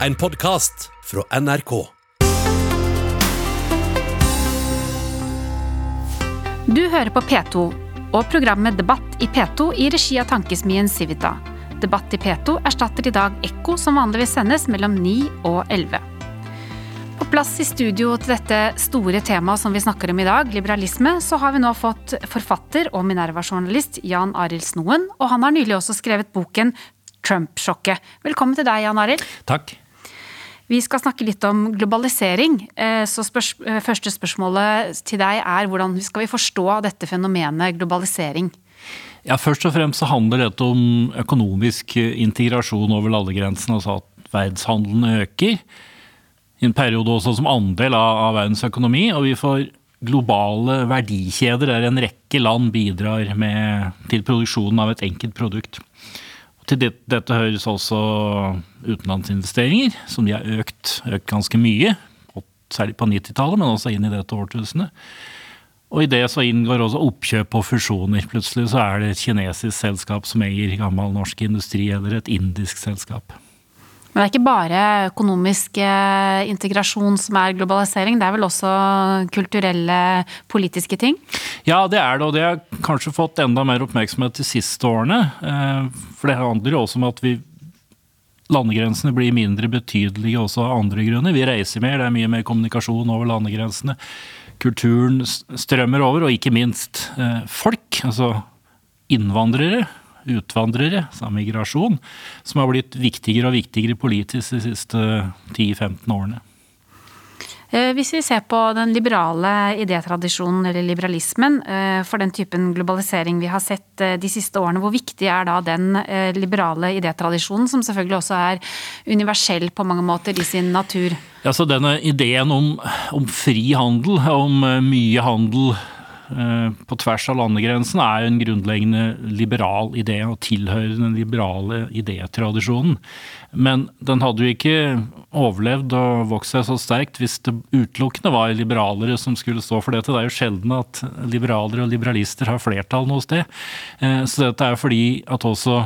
en podkast fra NRK. Du hører på P2 og programmet Debatt i P2 i regi av tankesmien Civita. Debatt i P2 erstatter i dag Ekko, som vanligvis sendes mellom 9 og 11. På plass i studio til dette store temaet som vi snakker om i dag, liberalisme, så har vi nå fått forfatter og Minerva-journalist Jan Arild Snoen, og han har nylig også skrevet boken Trump-sjokket. Velkommen til deg, Jan Arild. Takk. Vi skal snakke litt om globalisering. Eh, så spørs eh, første spørsmålet til deg er hvordan skal vi forstå dette fenomenet globalisering? Ja, Først og fremst så handler dette om økonomisk integrasjon over landegrensene, altså at verdenshandelen øker. I en periode også som andel av, av verdens økonomi. Og vi får globale verdikjeder der en rekke land bidrar med, til produksjonen av et enkelt produkt. Til det, dette høres også utenlandsinvesteringer, som de har økt, økt ganske mye. Særlig på 90-tallet, men også inn i dette årtusenet. Og i det så inngår også oppkjøp og fusjoner. Plutselig så er det et kinesisk selskap som eier gammel norsk industri, eller et indisk selskap. Men det er ikke bare økonomisk eh, integrasjon som er globalisering, det er vel også kulturelle, politiske ting? Ja, det er det, og det har kanskje fått enda mer oppmerksomhet de siste årene. Eh, for det handler jo også om at vi Landegrensene blir mindre betydelige også av andre grunner. Vi reiser mer, det er mye mer kommunikasjon over landegrensene. Kulturen strømmer over, og ikke minst eh, folk, altså innvandrere utvandrere, altså migrasjon, som har blitt viktigere og viktigere politisk de siste 10-15 årene. Eh, hvis vi ser på den liberale idétradisjonen, eller liberalismen, eh, for den typen globalisering vi har sett eh, de siste årene, hvor viktig er da den liberale idétradisjonen, som selvfølgelig også er universell på mange måter i sin natur? Ja, så Denne ideen om, om fri handel, om mye handel Eh, på tvers av landegrensen er jo en grunnleggende liberal idé og tilhører den liberale idétradisjonen. Men den hadde jo ikke overlevd og vokst seg så sterkt hvis det utelukkende var liberalere som skulle stå for dette. Det er jo sjelden at liberalere og liberalister har flertall noe sted. Eh, så dette er jo fordi at også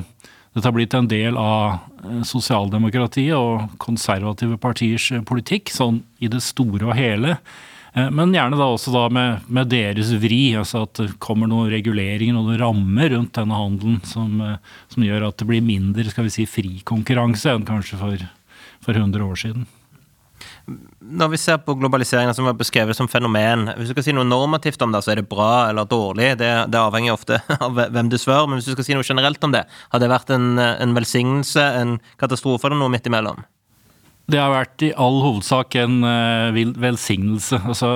dette har blitt en del av eh, sosialdemokratiet og konservative partiers politikk, sånn i det store og hele. Eh, men gjerne da også da med, med, deres vri, altså at det kommer noen reguleringer og noen rammer rundt denne handelen som, eh, som, gjør at det blir mindre skal vi si, fri konkurranse enn kanskje for, for 100 år siden. Når vi ser på globaliseringen som er beskrevet som fenomen, hvis du skal si noe normativt om det, så er det bra eller dårlig. Det, det avhenger ofte av hvem du spør. Men hvis du skal si noe generelt om det, har det vært en, en velsignelse, en katastrofe eller noe midt imellom? Det har vært i all hovedsak en uh, velsignelse. Altså,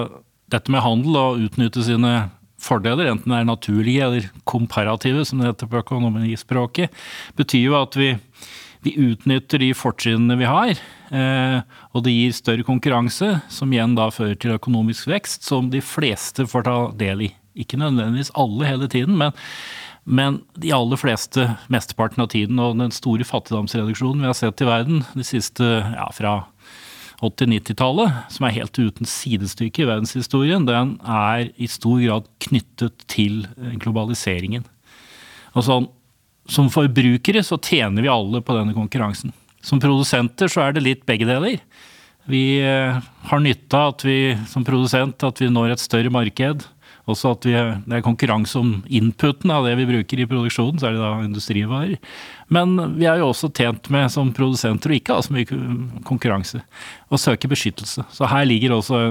dette med handel og utnytte sine fordeler, enten det er naturlige eller komparative, som det heter på økonomispråket, betyr jo at vi, vi utnytter de fortrinnene vi har. Eh, og det gir større konkurranse, som igjen da fører til økonomisk vekst, som de fleste får ta del i. Ikke nødvendigvis alle hele tiden, men men de aller fleste, mesteparten av tiden, og den store fattigdomsreduksjonen vi har sett i verden de siste ja, fra 80-90-tallet, som er helt uten sidestykke i verdenshistorien, den er i stor grad knyttet til eh, globaliseringen. Og sånn, som forbrukere så tjener vi alle på denne konkurransen. Som produsenter så er det litt begge deler. Vi eh, har nytte av at vi som produsent at vi når et større marked også at vi, det er konkurranse om inputen av det vi bruker i produksjonen, så er det da industrivarer. Men vi er jo også tjent med som produsenter å ikke ha så mye konkurranse, og søke beskyttelse. Så her ligger også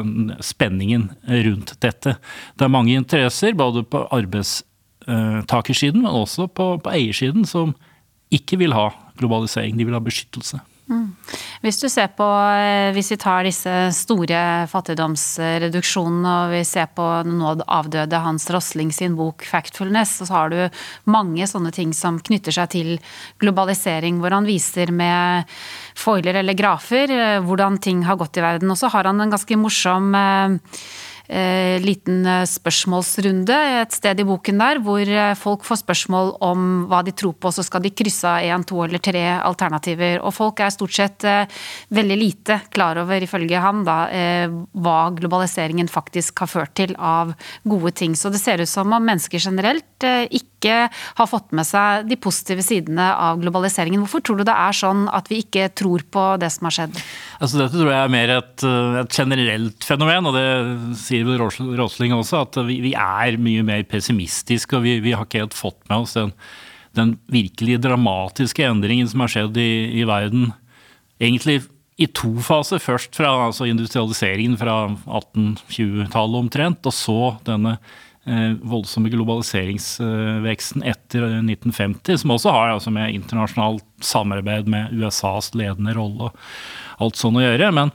spenningen rundt dette. Det er mange interesser, både på arbeidstakersiden, men også på, på eiersiden, som ikke vil ha globalisering, de vil ha beskyttelse. Mm. Hvis du ser på, eh, hvis vi tar disse store fattigdomsreduksjonene og vi ser på nå avdøde Hans Rosling sin bok 'Factfulness', så har du mange sånne ting som knytter seg til globalisering, hvor han viser med foiler eller grafer eh, hvordan ting har gått i verden. Og så har han en ganske morsom eh, liten eh, spørsmålsrunde et sted i boken der, hvor eh, folk får spørsmål om hva de tror på, så skal de krysse av én, to eller tre alternativer. Og folk er stort sett veldig lite klar over, ifølge han, da, hva globaliseringen faktisk har ført til av gode ting. Så det ser ut som om mennesker generelt ikke har fått med seg de positive sidene av globaliseringen. Hvorfor tror du det er sånn at vi ikke tror på det som har skjedd? Altså Dette tror jeg er mer et, et generelt fenomen, og det sier vel Råsling også, at vi, vi, er mye mer pessimistiske. og vi, vi, har ikke helt fått med oss den, den virkelig dramatiske endringen som har skjedd i, i verden. Egentlig i to faser. Først fra altså industrialiseringen fra 1820-tallet omtrent, og så denne eh, voldsomme globaliseringsveksten etter 1950, som også har altså, med internasjonalt samarbeid med USAs ledende rolle og alt sånn å gjøre. Men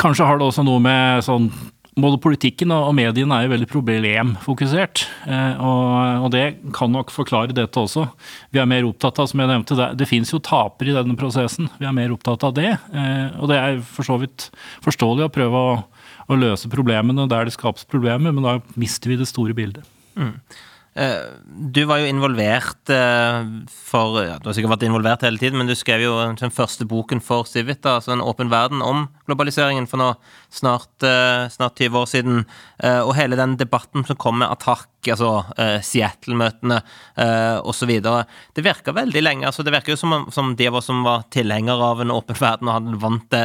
kanskje har det også noe med sånn både politikken og mediene er jo veldig problemfokusert. Eh, og, det kan nok forklare dette også. Vi er mer opptatt av, som jeg nevnte, det, det fins jo tapere i denne prosessen. Vi er mer opptatt av det. Eh, og det er for så vidt forståelig å prøve å, å løse problemene der det skapes problemer, men da mister vi det store bildet. Mm. Eh, du var jo involvert for ja, Du har sikkert vært involvert hele tiden, men du skrev jo den første boken for Civita, altså En åpen verden, om globaliseringen for nå snart, snart 20 år siden. Og hele den debatten som kom med Attac altså uh, Seattle-møtene uh, osv. Det virka veldig lenge. altså Det virker jo som, som de av oss som var tilhengere av en åpen verden og hadde vant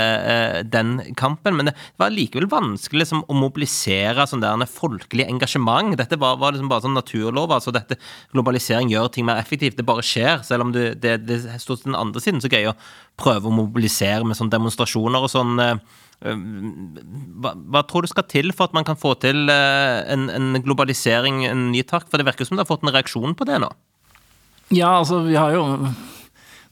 den kampen, men det var likevel vanskelig liksom, å mobilisere sånn der folkelig engasjement. Dette var, var liksom bare sånn naturlov. altså dette Globalisering gjør ting mer effektivt. Det bare skjer. Selv om du, det, det stort til den andre siden så greier å prøve å mobilisere med sånne demonstrasjoner og sånn. Uh, hva, hva, tror du skal til for at man kan få til eh, en, en globalisering, en ny takt? For det virker som du har fått en reaksjon på det nå? Ja, altså vi har jo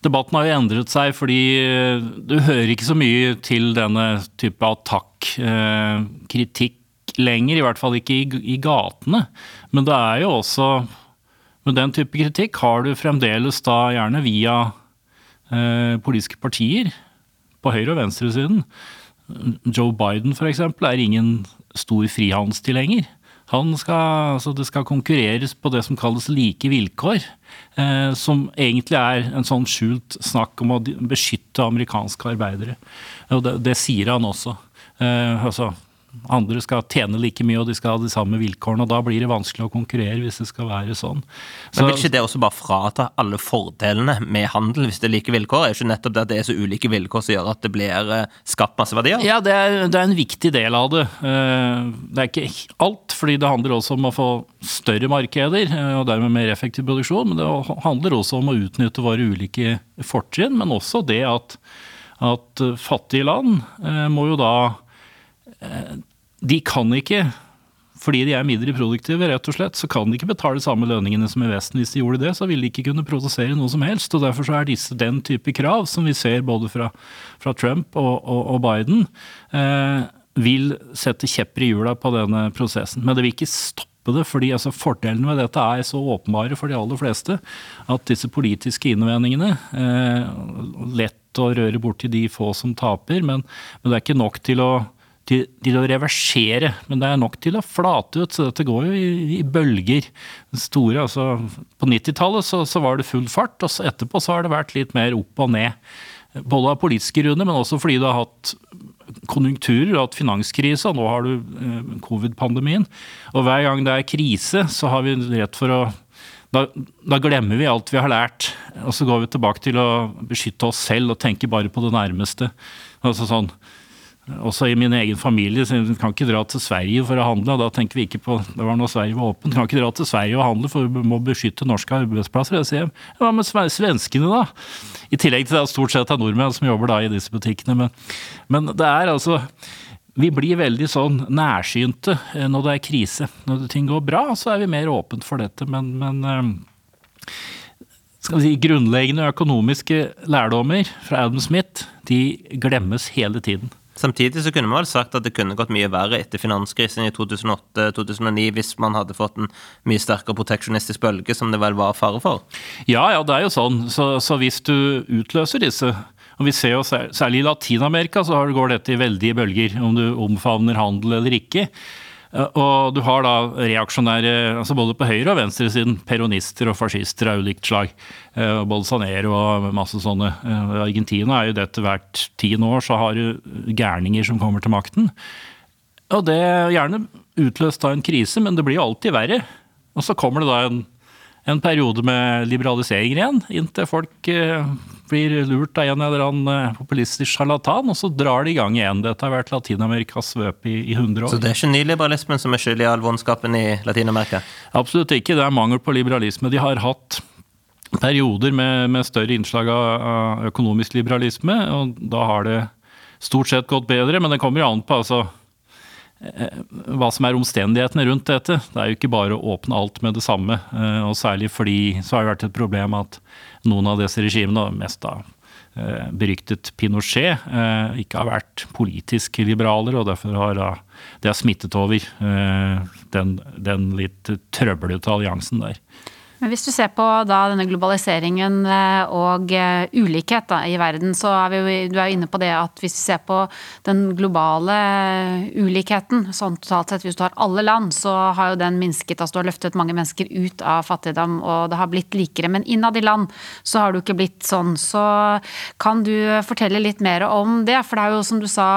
Debatten har jo endret seg fordi eh, du hører ikke så mye til denne type attakk-kritikk eh, lenger. I hvert fall ikke i, i gatene. Men det er jo også Med den type kritikk har du fremdeles da gjerne via eh, politiske partier på høyre- og venstresiden Joe Biden f.eks. er ingen stor frihandelstilhenger. Altså det skal konkurreres på det som kalles like vilkår. Eh, som egentlig er en sånn skjult snakk om å beskytte amerikanske arbeidere. Og det, det sier han også. Eh, altså, andre skal tjene like mye og de skal ha de samme vilkårene. og Da blir det vanskelig å konkurrere hvis det skal være sånn. Så, Men Vil ikke det også bare frata alle fordelene med handel hvis det er like vilkår? Er ikke nettopp det at det er så ulike vilkår som gjør at det blir eh, skapt masse verdier? Ja, det er, det er en viktig del av det. Eh, det er ikke alt, fordi det handler også om å få større markeder eh, og dermed mer effektiv produksjon. Men det handler også om å utnytte våre ulike fortrinn, men også det at, at fattige land må jo da de kan ikke fordi de er mindre produktive, rett og slett, så kan de ikke betale samme lønningene som i Vesten. Hvis de gjorde det, så ville de ikke kunne produsere noe som helst. og Derfor så er disse den type krav, som vi ser både fra, fra Trump og, og, og Biden, eh, vil sette kjepper i hjula på denne prosessen. Men det vil ikke stoppe det, fordi altså, fordelene med dette er så åpenbare for de aller fleste at disse politiske innvendingene eh, Lett å røre borti de få som taper, men, men det er ikke nok til å til, til, å reversere, men det er nok til å flate ut. Så dette går jo i, i bølger. Store, altså, på 90-tallet så, så, var det full fart, og så etterpå så har det vært litt mer opp og ned. Både av politiske grunner, men også fordi du har hatt konjunkturer, og hatt finanskrise, og nå har du eh, covid-pandemien. Og hver gang det er krise, så har vi rett for å da, da, glemmer vi alt vi har lært, og så går vi tilbake til å beskytte oss selv og tenke bare på det nærmeste. Altså sånn, også i min egen familie. Så vi kan ikke dra til Sverige for å handle. og Da tenker vi ikke på Det var når Sverige var åpent. Kan ikke dra til Sverige og handle, for vi må beskytte norske arbeidsplasser. Jeg sier, Hva med svenskene, da? I tillegg til det stort sett er nordmenn som jobber da i disse butikkene. Men, men det er altså vi blir veldig sånn nærsynte eh, når det er krise. Når ting går bra, så er vi mer åpent for dette. Men, men eh, skal vi si, grunnleggende økonomiske lærdommer fra Adam Smith de glemmes hele tiden. Samtidig så kunne man vel sagt at det kunne gått mye verre etter finanskrisen i 2008-2009 hvis man hadde fått en mye sterkere proteksjonistisk bølge, som det vel var fare for? Ja, ja, det er jo sånn. Så, så hvis du utløser disse Og vi ser jo Særlig i Latin-Amerika så går dette i veldige bølger, om du omfavner handel eller ikke. Eh, og du har da reaksjonære, altså både på høyre- og venstresiden, peronister og fascister av ulikt slag. Eh, Bolsonaro og masse sånne. Argentina er jo dette hvert tiende år, så har du gærninger som kommer til makten. Og det er gjerne utløst av en krise, men det blir jo alltid verre. Og så kommer det da en en periode med liberalisering igjen, inntil folk eh, blir lurt av en eller annen eh, populistisk sjarlatan, og så drar de i gang igjen. Dette har vært Latin-Amerikas svøp i, i 100 år. Så det er ikke nyliberalismen som er skyld i all vondskapen i Latin-Amerika? Absolutt ikke. Det er mangel på liberalisme. De har hatt perioder med, med større innslag av, økonomisk liberalisme, og da har det stort sett gått bedre, men det kommer jo an på altså hva som er omstendighetene rundt dette. Det er jo ikke bare å åpne alt med det samme. Eh, og særlig fordi så har det vært et problem at noen av disse regimene, mest da eh, beryktet Pinochet, ikke har vært politisk liberaler, og derfor har det smittet over den, den litt trøblete alliansen der. Men hvis du ser på da denne globaliseringen eh, og eh, ulikhet da, i verden, så er vi du er inne på det at hvis du ser på den globale ulikheten, sånn totalt sett, hvis du har alle land, så har jo den minsket. Altså du har løftet mange mennesker ut av fattigdom, og det har blitt likere. Men innad i land så har jo ikke blitt sånn. Så kan du fortelle litt mer om det? For det er jo som du sa,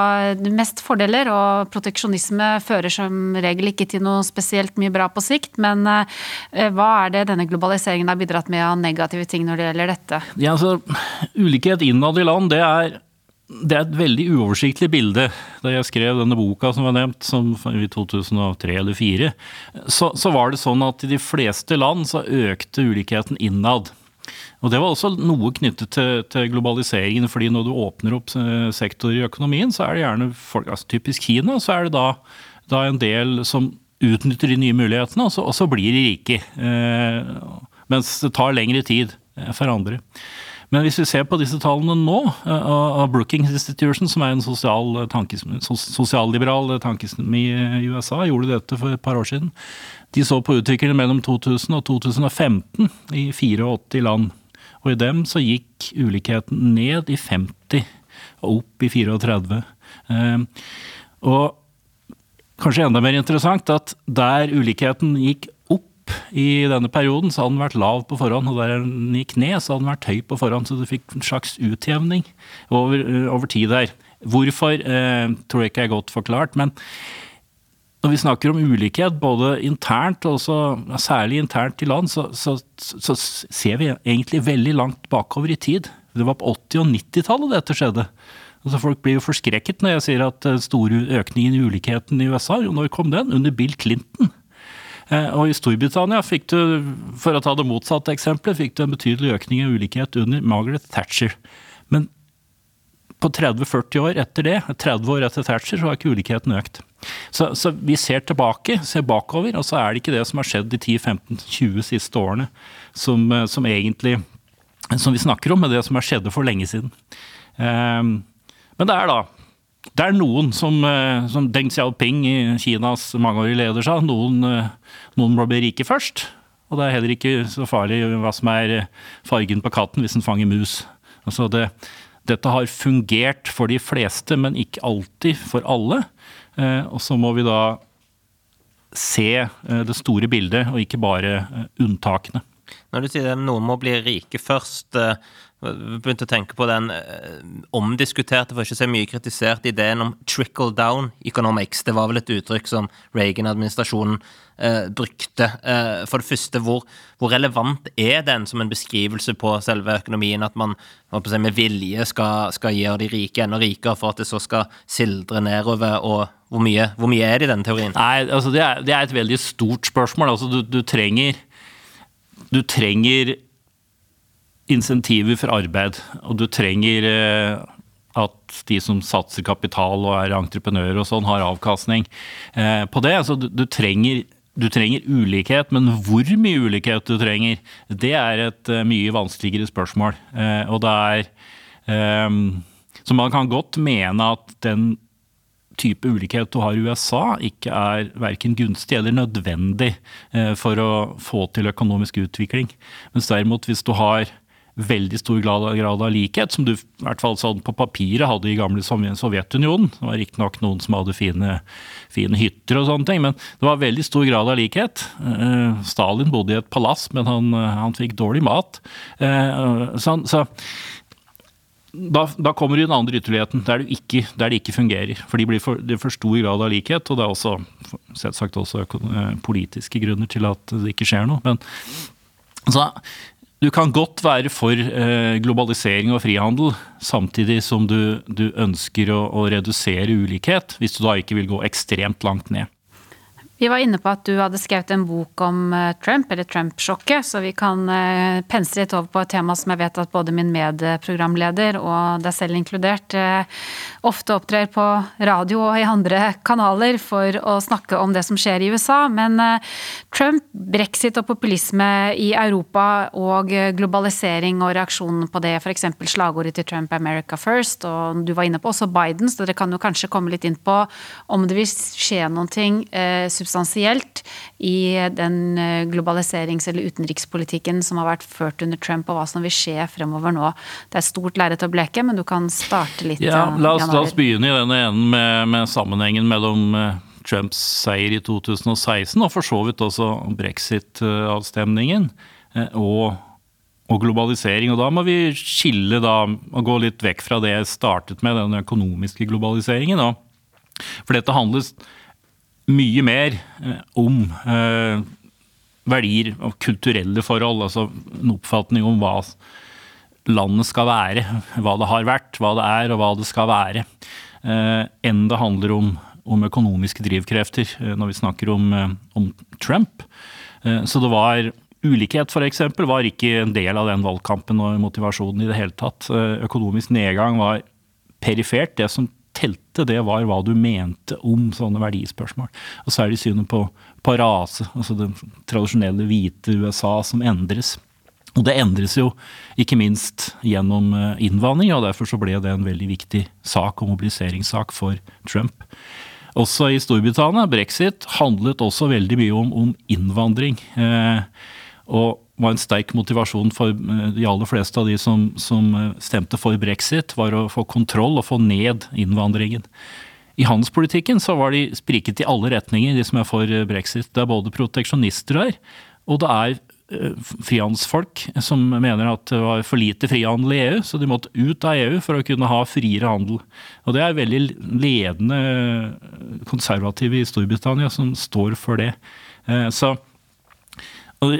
mest fordeler, og proteksjonisme fører som regel ikke til noe spesielt mye bra på sikt. Men eh, hva er det denne globaliseringen har bidratt med av negative ting når det gjelder dette? Ja, altså, ulikhet innad i land, det er, det er et veldig uoversiktlig bilde. Da jeg skrev denne boka som var nevnt, som i 2003 eller 2004, så, så var det sånn at i de fleste land så økte ulikheten innad. Og Det var også noe knyttet til, til, globaliseringen. fordi Når du åpner opp eh, sektorer i økonomien, så er det gjerne folk, altså typisk Kina, så er det da, da en del som utnytter de nye mulighetene, og så, og så blir de rike. Eh, mens det tar lengre tid eh, for andre. Men hvis vi ser på disse tallene nå, eh, av Brookings Institution, som er en sosial sosialliberal tankesmi i USA, gjorde dette for et par år siden. De så på utviklingen mellom 2000 og 2015 i 84 land. Og i dem så gikk ulikheten ned i 50 og opp i 34. Og kanskje enda mer interessant at der ulikheten gikk opp i denne perioden, så hadde den vært lav på forhånd, og der den gikk ned, så hadde den vært høy på forhånd. Så du fikk en slags utjevning over, over tid der. Hvorfor eh, tror jeg ikke er godt forklart, men når vi snakker om ulikhet, både internt og også, særlig internt i land, så, så, så, ser vi egentlig veldig langt bakover i tid. Det var på 80- og 90-tallet dette skjedde. Altså Folk blir jo forskrekket når jeg sier at eh, store økningen i ulikheten i USA, jo når kom den? Under Bill Clinton. Eh, og i Storbritannia fikk du, for å ta det motsatte eksempelet, fikk du en betydelig økning i ulikhet under Margaret Thatcher. Men på 30-40 år etter det, 30 år etter Thatcher, så har ikke ulikheten økt. Så, så, vi ser tilbake, ser bakover, og så er det ikke det som har skjedd de 10-15-20 siste årene som, eh, som, egentlig som vi snakker om, men det som har skjedd for lenge siden. Um, men det er da det er noen som, eh, som Deng Xiaoping, Kinas mangeårige leder, sa. Noen, eh, noen må bli rike først. Og det er heller ikke så farlig hva som er eh, fargen på katten hvis den fanger mus. Altså det, dette har fungert for de fleste, men ikke alltid for alle. Og så må vi da se det store bildet, og ikke bare unntakene. Når du sier at noen må bli rike først, begynte å tenke på den eh, omdiskuterte, for ikke å si mye kritiserte, ideen om trickle down economics. Det var vel et uttrykk som Reagan-administrasjonen eh, brukte. Eh, for det første, hvor, hvor, relevant er den som en beskrivelse på selve økonomien? At man si, med vilje skal, skal, gjøre de rike enda rikere for at det så skal sildre nedover? og hvor mye, hvor mye er det i denne teorien? Nei, altså det er, det er et veldig stort spørsmål. Altså du, du trenger du trenger insentiver for arbeid, og du trenger eh, at de som satser kapital og er entreprenører og sånn, har avkastning eh, på det. Altså, du, trenger, du, trenger, ulikhet, men hvor mye ulikhet du trenger, det er et uh, mye vanskeligere spørsmål. Og det er um, Så man kan godt mene at den type ulikhet du har i USA, ikke er verken gunstig eller nødvendig for å få til økonomisk utvikling. Mens derimot hvis du har veldig stor grad, av likhet, som du i hvert fall sånn på papiret hadde i gamle Sovjetunionen. Det var riktignok noen som hadde fine, fine, hytter og sånne ting, men det var veldig stor grad av likhet. Eh, Stalin bodde i et palass, men han, han fikk dårlig mat. Eh, så, så da, da, kommer du i den andre ytterligheten, der, ikke, der, det ikke fungerer. For de blir for, det for stor grad av likhet, og det er også selvsagt også politiske grunner til at det ikke skjer noe. Men så du kan godt være for eh, globalisering og frihandel, samtidig som du, du ønsker å, å, redusere ulikhet, hvis du da ikke vil gå ekstremt langt ned. Vi var inne på at du hadde skrevet en bok om eh, Trump, eller Trump-sjokket, så vi kan pensle pense litt over på et tema som jeg vet at både min medprogramleder og deg selv inkludert eh, ofte opptrer på radio og i andre kanaler for å snakke om det som skjer i USA. Men Trump, brexit og populisme i Europa og globalisering og reaksjonen på det, f.eks. slagordet til Trump 'America First', og du var inne på også Biden, så dere kan jo kanskje komme litt inn på om det vil skje noen ting substansielt i den eh, globaliserings- eller utenrikspolitikken som har vært ført under Trump, og hva som vil skje fremover nå. Det er stort lerret å bleke, men du kan starte litt. Ja, eh, la oss, la oss begynne i denne enden med, med sammenhengen mellom eh, Trumps seier i 2016, og for så vidt også brexit-avstemningen. og og globalisering. Og da må vi skille da, og gå litt vekk fra det jeg startet med, den økonomiske globaliseringen. Da. For dette handler mye mer eh, om eh, verdier og kulturelle forhold. Altså en oppfatning om hva landet skal være. Hva det har vært, hva det er og hva det skal være. Eh, enn det handler om, om økonomiske drivkrefter når vi snakker om, om Trump. Så det var Ulikhet f.eks. var ikke en del av den valgkampen og motivasjonen i det hele tatt. Økonomisk nedgang var perifert. Det som telte, det var hva du mente om sånne verdispørsmål. Og så er det synet på, på rase, altså det tradisjonelle hvite USA, som endres. Og det endres jo ikke minst gjennom eh, innvandring, og derfor så ble det en veldig viktig sak og mobiliseringssak for Trump. Også i Storbritannia, brexit, handlet også veldig mye om, om innvandring. Eh, og var en sterk motivasjon for eh, de aller fleste av de som, som, eh, stemte for brexit, var å få kontroll og få ned innvandringen. I handelspolitikken så var de spriket i alle retninger, de som er for eh, brexit. Det er både proteksjonister her, og det er frihandelsfolk som mener at det var for lite frihandel i EU, så de måtte ut av EU for å kunne ha friere handel. Og det er veldig ledende konservative i Storbritannia som står for det. Så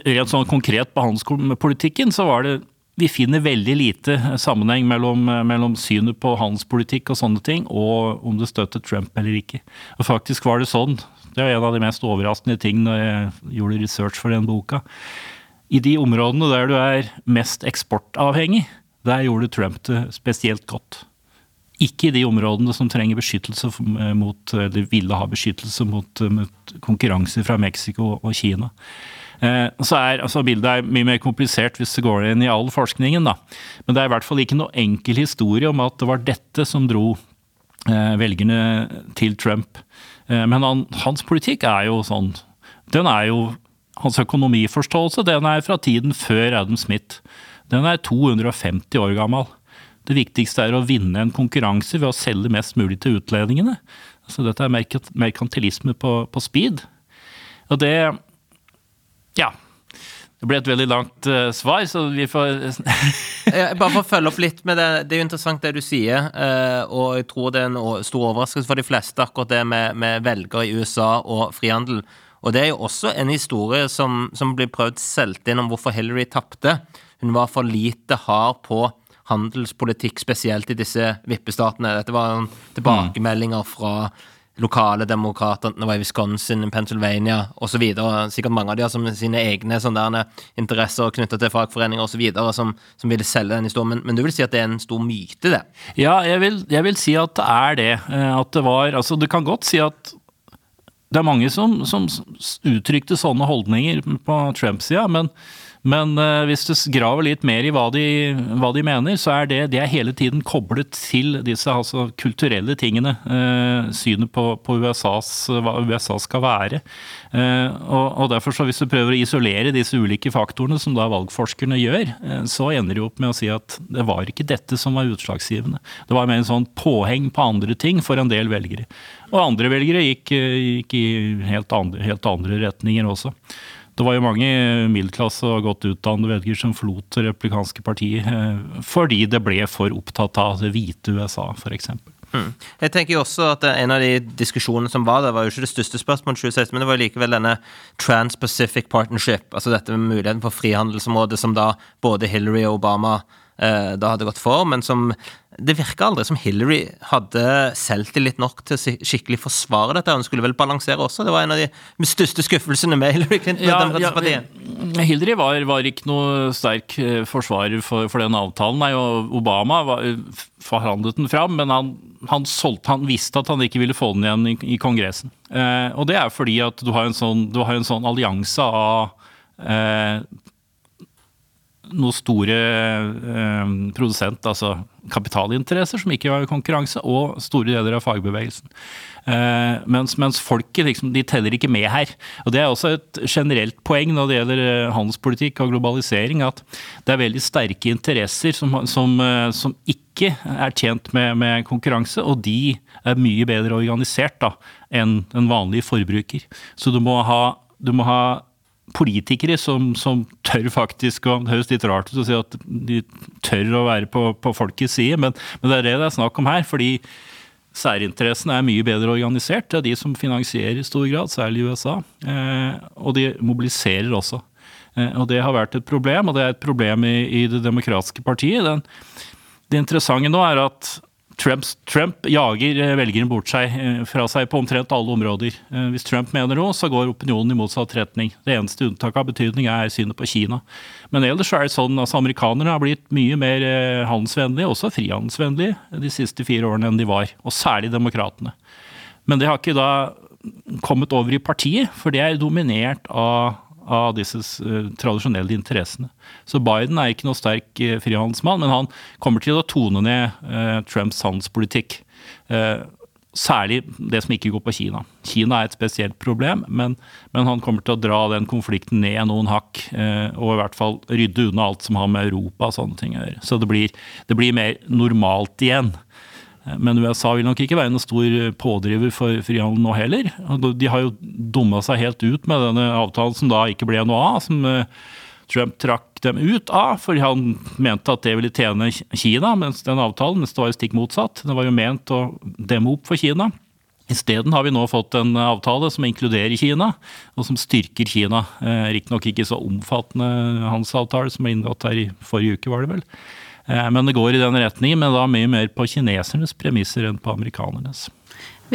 Rent sånn konkret på handelspolitikken så var det vi finner veldig lite sammenheng mellom, mellom, synet på handelspolitikk og sånne ting, og om det støtter Trump eller ikke. Og faktisk var det sånn. Det er en av de mest overraskende ting når jeg gjorde research for den boka. I de områdene der du er mest eksportavhengig, der gjorde Trump det spesielt godt. Ikke i de områdene som trenger beskyttelse mot, eller ville ha beskyttelse mot, mot konkurranse fra Mexico og Kina. Eh, så er, altså Bildet er mye mer komplisert hvis det går inn i all forskningen. da. Men det er i hvert fall ikke noe enkel historie om at det var dette som dro eh, velgerne til Trump. Eh, men han, hans politikk er jo sånn Den er jo Hans økonomiforståelse den er fra tiden før Adam Smith. Den er 250 år gammel. Det viktigste er å vinne en konkurranse ved å selge mest mulig til utlendingene. Så dette er merkantilisme på, på speed. Og det ja. Det ble et veldig langt uh, svar, så vi får Bare for å følge opp litt med det. Det er jo interessant det du sier, uh, og jeg tror det er en stor overraskelse for de fleste, akkurat det med, med velgere i USA og frihandel. Og det er jo også en historie som, som blir prøvd solgt inn om hvorfor Hillary tapte. Hun var for lite hard på handelspolitikk, spesielt i disse vippestatene. Dette var tilbakemeldinger fra lokale demokrater, det var i Wisconsin, Pennsylvania osv. Sikkert mange av de har sine egne sånne interesser knytta til fagforeninger osv. Som, som ville selge den historien. Men, men, du vil si at det er en stor myte, det? Ja, jeg vil, jeg vil si at det er det. Eh, at det var Altså, du kan godt si at det er mange som, som uttrykte sånne holdninger på Trumps sida, men, Men uh, hvis du graver litt mer i hva de, hva de, mener, så er det, det er hele tiden koblet til disse altså, kulturelle tingene. Uh, synet på, på USAs, hva USA skal være. Uh, og, og, derfor, så hvis du prøver å isolere disse ulike faktorene, som da valgforskerne gjør, så ender de opp med å si at det var ikke dette som var utslagsgivende. Det var mer en sånn påheng på andre ting for en del velgere. Og andre velgere gikk, gikk i helt andre, helt andre retninger også. Det var jo mange middelklasse og godt utdannede velgere som forlot det replikanske partiet eh, fordi det ble for opptatt av det hvite USA, f.eks. Mm. Jeg tenker jo også at En av de diskusjonene som var der, var jo ikke det største spørsmålet, 2016, men det var likevel denne Trans-Pacific Partnership, altså dette med muligheten for frihandelsområdet som da både Hillary og Obama eh, da hadde gått for, men som det virka aldri som Hillary hadde selvtillit nok til å skikkelig forsvare dette. Hun skulle vel balansere også. Det var en av de største skuffelsene med Hillary Clinton. Ja, ja, Hillary var, var, ikke noe sterk eh, forsvarer for, for den avtalen. Nei, og Obama var, forhandlet den fram, men han, han, solgte, han, visste at han ikke ville få den igjen i, i Kongressen. Eh, og det er fordi at du har en sånn, har en sånn allianse av eh, noen store eh, produsent, altså kapitalinteresser som ikke var i konkurranse, og store deler av fagbevegelsen. Eh, mens, mens folket liksom, de teller ikke med her. Og Det er også et generelt poeng når det gjelder eh, handelspolitikk og globalisering, at det er veldig sterke interesser som, som, eh, som ikke er tjent med, med, konkurranse, og de er mye bedre organisert da, enn en vanlig forbruker. Så du må ha, du må ha politikere som, som, tør faktisk og Det høres litt rart ut å si at de tør å være på, på folkets side, men, men, det er det det er snakk om her. fordi særinteressene er mye bedre organisert. Det er de som finansierer i stor grad, særlig i USA. Eh, og de mobiliserer også. Eh, og det har vært et problem, og det er et problem i, i Det demokratiske partiet. Den, det interessante nå er at Trumps, Trump jager velgerne velgeren bort seg, eh, fra seg på omtrent alle områder. Eh, hvis Trump mener noe, så går opinionen i motsatt retning. Det eneste unntaket av betydning er synet på Kina. Men ellers er det sånn at altså, amerikanerne har blitt mye mer handelsvennlige, også frihandelsvennlige, de siste fire årene enn de var. Og særlig demokratene. Men det har ikke da kommet over i partiet, for det er dominert av av disse uh, tradisjonelle interessene. Så Biden er ikke noe sterk uh, frihandelsmann, men han kommer til å tone ned uh, Trumps handelspolitikk. Særlig det som ikke går på Kina. Kina er et spesielt problem, men, men han kommer til å dra den konflikten ned noen hakk. Og i hvert fall rydde unna alt som har med Europa og sånne ting å gjøre. Så det blir, det blir mer normalt igjen. Men USA vil nok ikke være noen stor pådriver for frihandel nå heller. De har jo dumma seg helt ut med denne avtalen som da ikke ble noe av. som eh, Trump trakk dem ut av, fordi han mente at det ville tjene Kina. mens den avtalen, mens det var jo stikk motsatt. Det var jo ment å demme opp for Kina. Isteden har vi nå fått en avtale som inkluderer Kina, og som styrker Kina. Eh, Riktignok ikke så omfattende handelsavtale som ble inngått her i forrige uke, var det vel. Eh, men det går i den retningen, men da mye mer på kinesernes premisser enn på amerikanernes.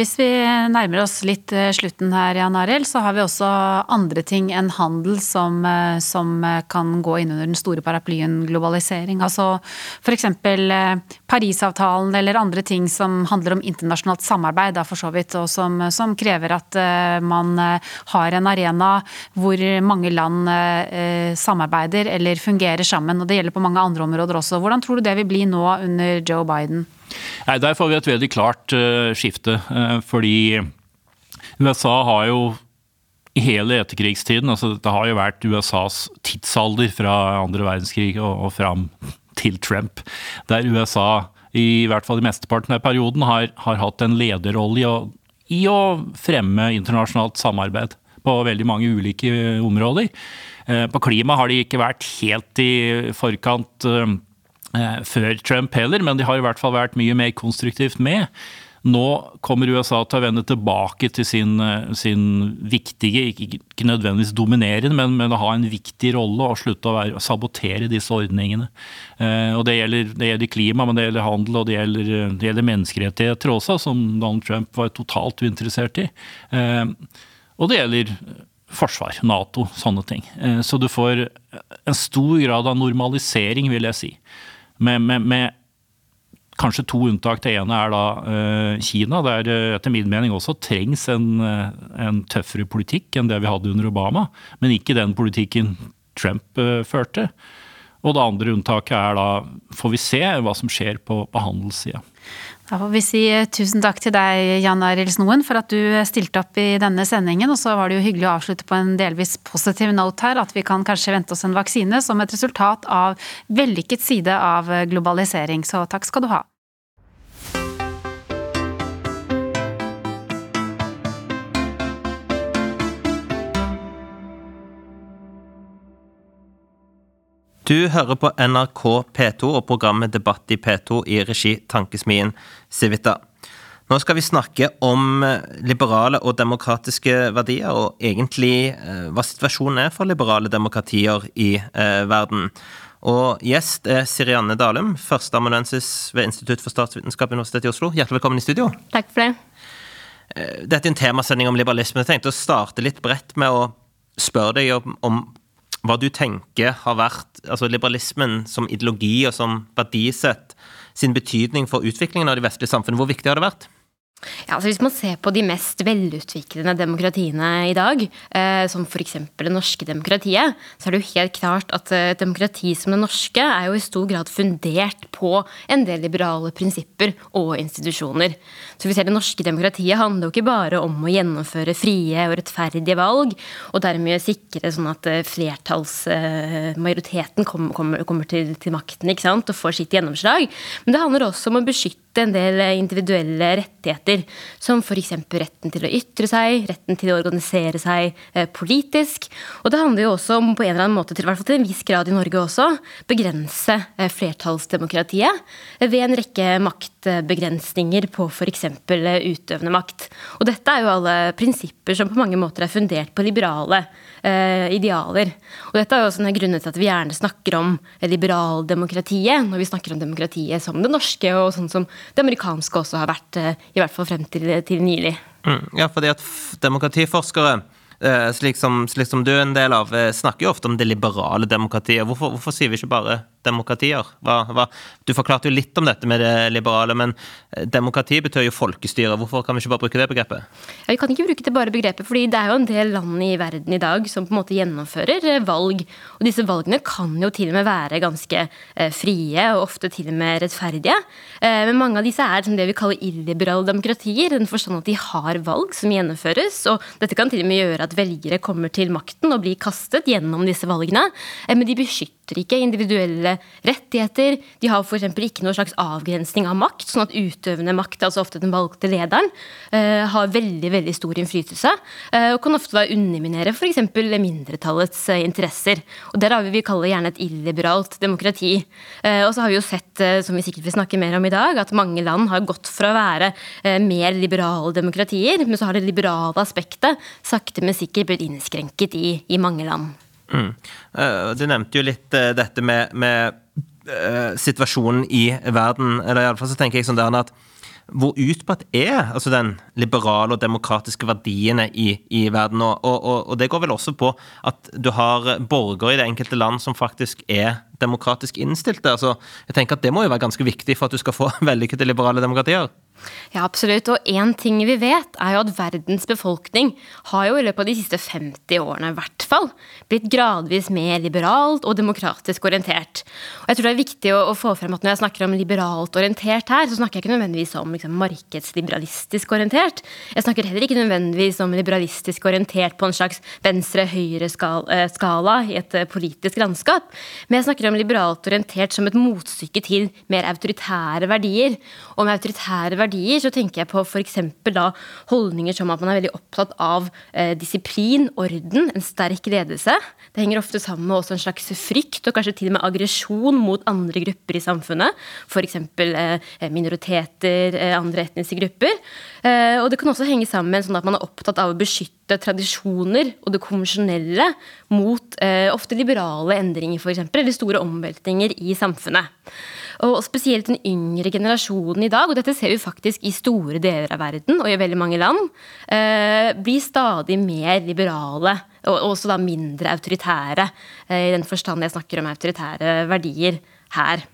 Hvis vi nærmer oss litt eh, slutten her, Jan Arild, så har vi også andre ting enn handel som, eh, som eh, kan gå inn under den store paraplyen globalisering. Altså f.eks. Parisavtalen eller andre ting som handler om internasjonalt samarbeid, da for så vidt, og som, som, krever at man har en arena hvor mange land samarbeider eller fungerer sammen. Og det gjelder på mange andre områder også. Hvordan tror du det vil bli nå under Joe Biden? Nei, Der får vi et veldig klart uh, skifte. Uh, fordi USA har jo i hele etterkrigstiden altså Det har jo vært USAs tidsalder fra andre verdenskrig og, og fram til Trump. Der USA i hvert fall i mesteparten av perioden har, har hatt en lederrolle i i å fremme internasjonalt samarbeid på veldig mange ulike områder. Eh, på klima har de ikke vært helt i forkant Eh, før Trump heller, men de har i hvert fall vært mye mer konstruktivt med. Nå kommer USA til å vende tilbake til sin, eh, sin viktige, ikke, nødvendigvis dominerende, men, men, å ha en viktig rolle og slutte å, være, å sabotere disse ordningene. Eh, og det gjelder, det gjelder, klima, men det gjelder handel og det gjelder, det gjelder menneskerettigheter også, som Donald Trump var totalt uinteressert i. Eh, og det gjelder forsvar, Nato, sånne ting. Eh, så du får en stor grad av normalisering, vil jeg si med, med, med kanskje to unntak. Det ene er da uh, Kina, der uh, etter min mening også trengs en, uh, en, tøffere politikk enn det vi hadde under Obama. Men ikke den politikken Trump førte. Og det andre unntaket er da får vi se hva som skjer på, på handelssida. Da får vi si tusen takk til deg, Jan Arild Snoen, for at du stilte opp i denne sendingen. Og så var det jo hyggelig å avslutte på en delvis positiv note her, at vi kan kanskje vente oss en vaksine som et resultat av vellykket side av globalisering. Så takk skal du ha. Du hører på NRK P2 og programmet Debatt i P2 i regi Tankesmien Civita. Nå skal vi snakke om eh, liberale og demokratiske verdier, og egentlig eh, hva situasjonen er for liberale demokratier i eh, verden. Og gjest er Sirianne Dalum, førsteamanuensis ved Institutt for statsvitenskap Universitetet i Oslo. Hjertelig velkommen i studio. Takk for det. Eh, dette er en temasending om liberalisme. Jeg tenkte å starte litt bredt med å spørre deg om, om hva du tenker har vært altså liberalismen som ideologi og som verdisett sin betydning for utviklingen av de vestlige samfunnene. Hvor viktig har det vært? Ja, altså Hvis man ser på de mest velutviklede demokratiene i dag, eh, som f.eks. det norske demokratiet, så er det jo helt klart at et demokrati som det norske er jo i stor grad fundert på en del liberale prinsipper og institusjoner. Så vi ser Det norske demokratiet handler jo ikke bare om å gjennomføre frie og rettferdige valg, og dermed sikre sånn at eh, flertallsmajoriteten kommer, kommer, kommer til, til, makten ikke sant, og får sitt gjennomslag. Men det handler også om å beskytte en del individuelle rettigheter, som f.eks. retten til å ytre seg, retten til å organisere seg eh, politisk. Og det handler jo også om på en eller annen måte, til, hvert fall til en viss grad i Norge også, begrense eh, flertallsdemokratiet ved en rekke maktbegrensninger på f.eks. Eh, utøvende makt. Og dette er jo alle prinsipper som på mange måter er fundert på liberale eh, idealer. Og dette er jo også en grunn til at vi gjerne snakker om liberaldemokratiet når vi snakker om demokratiet som det norske, og sånn som det amerikanske også har vært, eh, i hvert fall frem til, til nylig. Mm, ja, fordi at demokratiforskere eh, slik som, slik som, du er en del av, eh, snakker jo ofte om det liberale demokratiet. Hvorfor, hvorfor sier vi ikke bare demokratier? Hva, hva? Du forklarte jo litt om dette med det liberale, men demokrati betyr jo folkestyre. Hvorfor kan vi ikke bare bruke det begrepet? Ja, vi kan ikke bruke det bare begrepet, fordi det er jo en del land i verden i dag som på en måte gjennomfører valg. Og disse valgene kan jo til og med være ganske frie, og ofte til og med rettferdige. Men mange av disse er som det vi kaller illiberale demokratier, den forstand at de har valg som gjennomføres. Og dette kan til og med gjøre at velgere kommer til makten og blir kastet gjennom disse valgene. Men de beskytter ikke individuelle rettigheter. De har f.eks. ikke noe slags avgrensning av makt, sånn at utøvende makt, altså ofte den valgte lederen, har veldig veldig stor innflytelse. Og kan ofte da underminere f.eks. mindretallets interesser. Og Der har vi vi kaller gjerne et illiberalt demokrati. Og så har vi jo sett, som vi sikkert vil snakke mer om i dag, at mange land har gått fra å være mer liberale demokratier, men så har det liberale aspektet sakte, men sikkert blitt innskrenket i, i mange land. Mm. Du nevnte jo litt uh, dette med, med uh, situasjonen i verden. Eller iallfall så tenker jeg sånn der at hvor utbredt er altså den liberale og demokratiske verdiene i, i verden? Og, og, og, det går vel også på at du har borgere i det enkelte land som faktisk er demokratisk innstilte. Altså, jeg tenker at Det må jo være ganske viktig for at du skal få vellykkede liberale demokratier? Ja, absolutt. Og én ting vi vet, er jo at verdens befolkning har jo i løpet av de siste 50 årene i hvert fall blitt gradvis mer liberalt og demokratisk orientert. Og jeg tror det er viktig å, å få frem at når jeg snakker om liberalt orientert her, så snakker jeg ikke nødvendigvis om liksom, markedsliberalistisk orientert. Jeg snakker heller ikke nødvendigvis om liberalistisk orientert på en slags venstre-høyre-skala eh, i et eh, politisk landskap. Men jeg snakker om liberalt orientert som et motstykke til mer autoritære verdier. Og med autoritære verdier verdier, så tenker jeg på f.eks. da holdninger som at man er veldig opptatt av eh, disiplin, orden, en sterk ledelse. Det henger ofte sammen med også en slags frykt og kanskje til og med aggresjon mot andre grupper i samfunnet. F.eks. Eh, minoriteter, eh, andre etniske grupper. Eh, og det kan også henge sammen med sånn at man er opptatt av å beskytte tradisjoner og det konvensjonelle mot eh, ofte liberale endringer, f.eks., eller store omveltninger i samfunnet. Og spesielt den yngre generasjonen i dag, og dette ser vi faktisk i store deler av verden og i veldig mange land, eh, blir stadig mer liberale. Og også da mindre autoritære, eh, i den forstand jeg snakker om autoritære verdier her.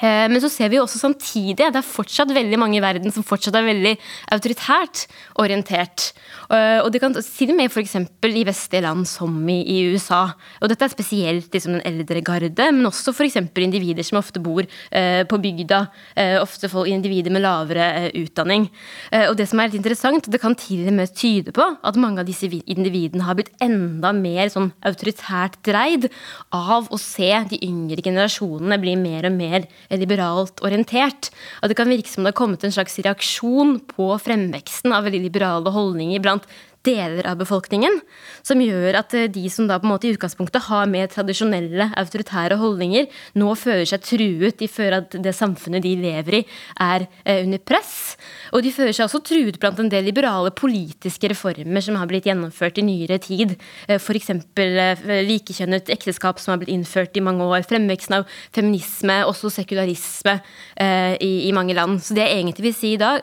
Eh, men så ser vi jo også samtidig at det er fortsatt veldig mange i verden som fortsatt er veldig autoritært orientert. Eh, og det kan til og med f.eks. i vestlige land som i, i, USA. Og dette er spesielt liksom den eldre garde, men også f.eks. individer som ofte bor eh, på bygda. Eh, ofte folk, individer med lavere eh, utdanning. Eh, og det som er litt interessant, det kan til og med tyde på at mange av disse individene har blitt enda mer sånn autoritært dreid av å se de yngre generasjonene bli mer og mer liberalt orientert. At det kan virke som det har kommet en slags reaksjon på fremveksten av veldig liberale holdninger blant deler av befolkningen, som gjør at eh, de som da på en måte i utgangspunktet har mer tradisjonelle autoritære holdninger, nå føler seg truet. De føler at det samfunnet de lever i, er eh, under press. Og de føler seg også truet blant en del liberale politiske reformer som har blitt gjennomført i nyere tid. Eh, F.eks. likekjønnet ekteskap som har blitt innført i mange år. Fremveksten av feminisme, også sekularisme i, i mange land. Så det jeg egentlig vil si da,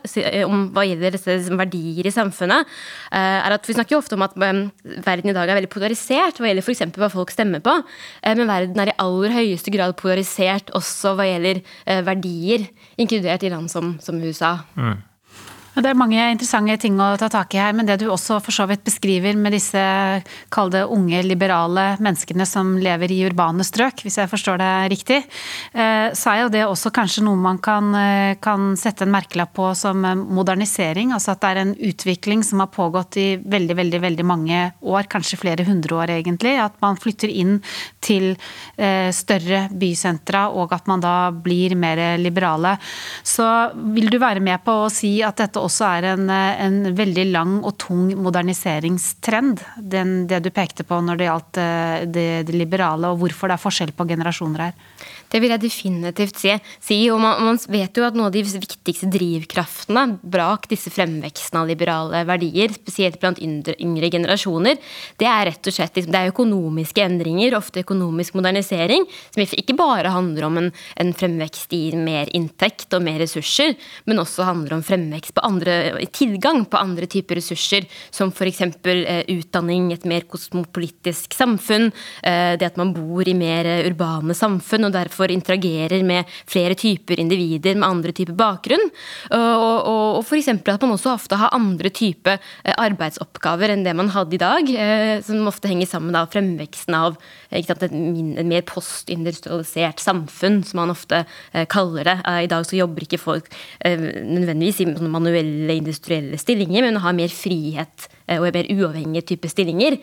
om hva gjelder disse verdier i samfunnet, er at Vi snakker jo ofte om at um, verden i dag er veldig polarisert hva gjelder f.eks. hva folk stemmer på. Uh, men verden er i aller høyeste grad polarisert også hva gjelder uh, verdier, inkludert i land som, som USA. Mm. Det er mange interessante ting å ta tak i her, men det du også for så vidt beskriver med disse kall det unge, liberale menneskene som lever i urbane strøk, hvis jeg forstår det riktig, eh, så er jo det også kanskje noe man kan, eh, kan sette en merkelapp på som modernisering. Altså at det er en utvikling som har pågått i veldig, veldig, veldig mange år, kanskje flere hundre år egentlig. At man flytter inn til eh, større bysentra, og at man da blir mer liberale. Så vil du være med på å si at dette også er en, en veldig lang og tung moderniseringstrend. Den, det du pekte på når det gjaldt eh, det, det, liberale, og hvorfor det er forskjell på generasjoner her. Det vil jeg definitivt si. og man, man, vet jo at noen av de viktigste drivkraftene brak disse fremvekstene av liberale verdier, spesielt blant yngre generasjoner, det er rett og slett liksom, det er økonomiske endringer, ofte økonomisk modernisering, som ikke bare handler om en, en fremvekst i mer inntekt og mer ressurser, men også handler om fremvekst på andre, tilgang på andre typer ressurser, som f.eks. Eh, utdanning, et mer kosmopolitisk samfunn, eh, det at man bor i mer eh, urbane samfunn og derfor interagerer med flere typer individer med andre typer bakgrunn. Og, og, og f.eks. at man også ofte har andre typer eh, arbeidsoppgaver enn det man hadde i dag, eh, som ofte henger sammen med fremveksten av sant, et, mer postindustrialisert samfunn, som man ofte kaller det. I dag så jobber ikke folk nødvendigvis i manuelle industrielle stillinger, men har mer frihet og og mer uavhengige type stillinger.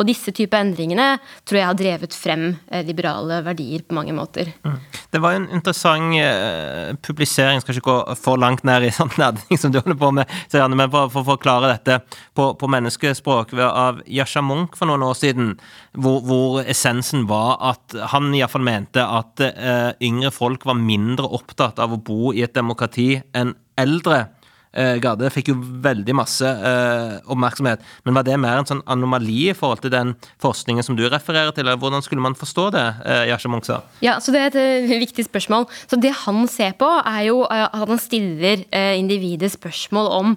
Og disse type endringene tror jeg har drevet frem eh, liberale verdier på mange måter. Mm. Det var en interessant uh, publisering, skal ikke gå for langt ned i sånn nerding som du holder på med, men for, for å forklare dette på, på menneskespråk av Yasha Munch for noen år siden, hvor, hvor essensen var at han iallfall mente at uh, yngre folk var mindre opptatt av å bo i et demokrati enn eldre eh, Garde fikk jo veldig masse eh, oppmerksomhet. Men var det mer en sånn anomali i forhold til den forskningen som du refererer til? eller Hvordan skulle man forstå det, eh, Yasha Munch sa? Ja, så Det er et uh, viktig spørsmål. Så Det han ser på, er jo uh, at han stiller individet spørsmål om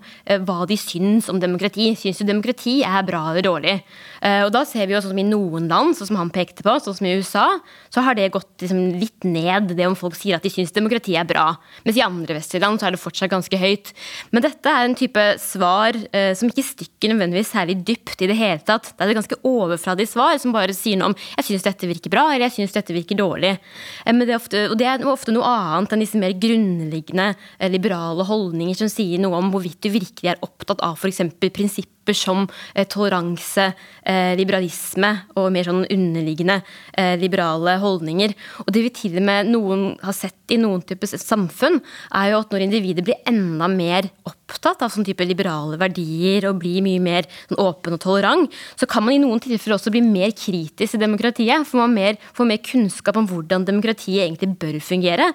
hva de syns om demokrati. Syns du demokrati er bra eller dårlig? Og da ser vi jo sånn som i noen land, sånn som han pekte på, sånn som i USA, så har det gått liksom, litt ned, det om folk sier at de syns demokrati er bra. Mens i andre vestlige land så er det fortsatt ganske høyt. Men dette er en type svar eh, som ikke stikker nødvendigvis særlig dypt i det hele tatt. Det er et ganske overfladig svar som bare sier noe om 'jeg syns dette virker bra', eller 'jeg syns dette virker dårlig'. Eh, det ofte, og det er ofte noe annet enn disse mer grunnleggende eh, liberale holdninger som sier noe om hvorvidt du virkelig er opptatt av f.eks. prinsipp prinsipper som eh, toleranse, eh, liberalisme og mer sånn underliggende eh, liberale holdninger. Og det vi til og med noen har sett i noen typer samfunn, er jo at når individer blir enda mer opptatt av sånn type liberale verdier og blir mye mer sånn åpen og tolerant, så kan man i noen tilfeller også bli mer kritisk til demokratiet. For man mer, får mer kunnskap om hvordan demokratiet egentlig bør fungere.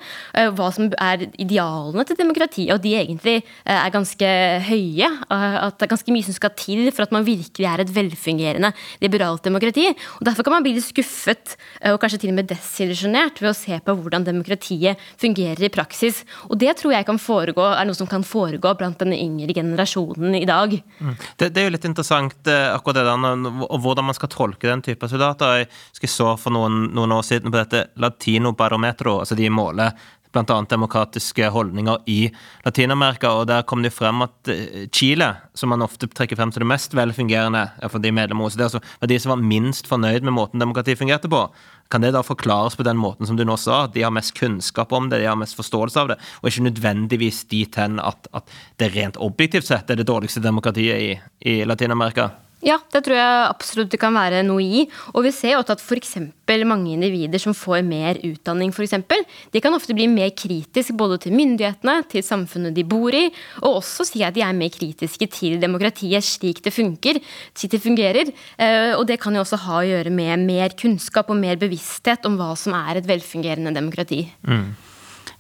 Hva som er idealene til demokratiet, og de egentlig er ganske høye. At det er ganske mye som skal til for at man virkelig er et velfungerende liberalt demokrati. Og Derfor kan man bli litt skuffet eh, og kanskje til og med desillusjonert ved å se på hvordan demokratiet fungerer i praksis. Og det tror jeg foregå, er noe som kan foregå blant den yngre generasjonen i dag. Mm. Det, det, er jo litt interessant eh, akkurat det der, og hvordan man skal tolke den type soldater. Jeg så for noen, noen år siden på dette Latino Barometro, altså de måler bl.a. demokratiske holdninger i Latin-Amerika. og Der kom det frem at eh, Chile, som man ofte trekker frem som det mest velfungerende for de medlemmer hos altså var de som var minst fornøyd med måten demokratiet fungerte på. Kan det da forklares på den måten som du nå sa, at de har mest kunnskap om det, de har mest forståelse av det, og ikke nødvendigvis dit hen at, at det rent objektivt sett er det dårligste demokratiet i, i Latin-Amerika? Ja, det tror jeg absolutt det kan være noe i. Og vi ser jo at f.eks. mange individer som får mer utdanning, for eksempel, de kan ofte bli mer kritiske både til myndighetene, til samfunnet de bor i, og også si at de er mer kritiske til demokratiet slik det funker, slik det fungerer. Eh, og det kan jo også ha å gjøre med mer kunnskap og mer bevissthet om hva som er et velfungerende demokrati. Mm.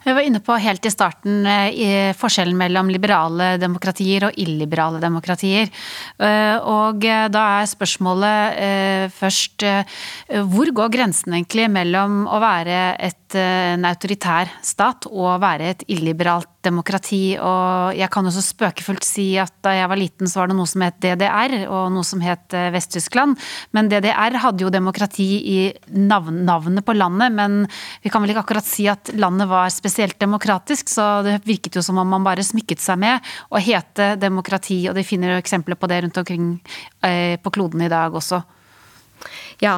Vi var inne på helt i starten eh, forskjellen mellom liberale demokratier og illiberale demokratier. Eh, og eh, da er spørsmålet først hvor går grensen egentlig mellom å være et, en autoritær stat og å være et illiberalt demokrati? Og jeg kan også spøkefullt si at da jeg var liten så var det noe som het DDR og noe som het Vest-Tyskland. Men DDR hadde jo demokrati i navn, navnet på landet, men vi kan vel ikke akkurat si at landet var spesielt spesielt demokratisk, så det virket jo som om man bare smykket seg med å hete demokrati, og de finner jo eksempler på det rundt omkring eh, på kloden i dag også. Ja,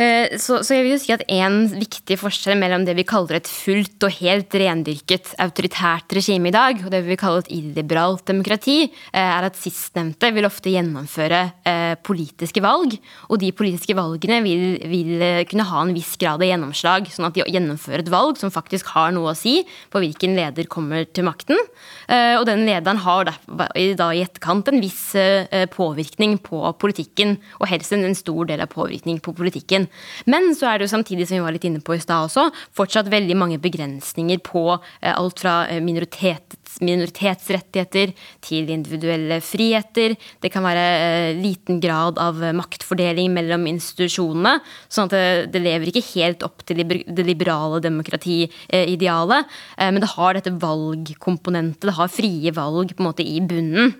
eh, så, så, jeg vil jo si at en viktig forskjell mellom det vi kaller et fullt og helt rendyrket autoritært regime i dag, og det vi kaller et illiberalt demokrati, eh, er at sistnevnte vil ofte gjennomføre eh, politiske valg. Og de politiske valgene vil, vil kunne ha en viss grad av gjennomslag, sånn at de gjennomfører et valg som faktisk har noe å si på hvilken leder kommer til makten. Og den lederen har da, i etterkant en viss påvirkning på politikken, og helst en stor del av påvirkning på politikken. Men så er det jo samtidig, som vi var litt inne på i stad også, fortsatt veldig mange begrensninger på eh, alt fra minoritet, minoritetsrettigheter til individuelle friheter. Det kan være eh, liten grad av maktfordeling mellom institusjonene. Sånn at det, det lever ikke helt opp til det liberale demokratiidealet. Men det har dette valgkomponentet, det har frie valg på en måte i bunnen.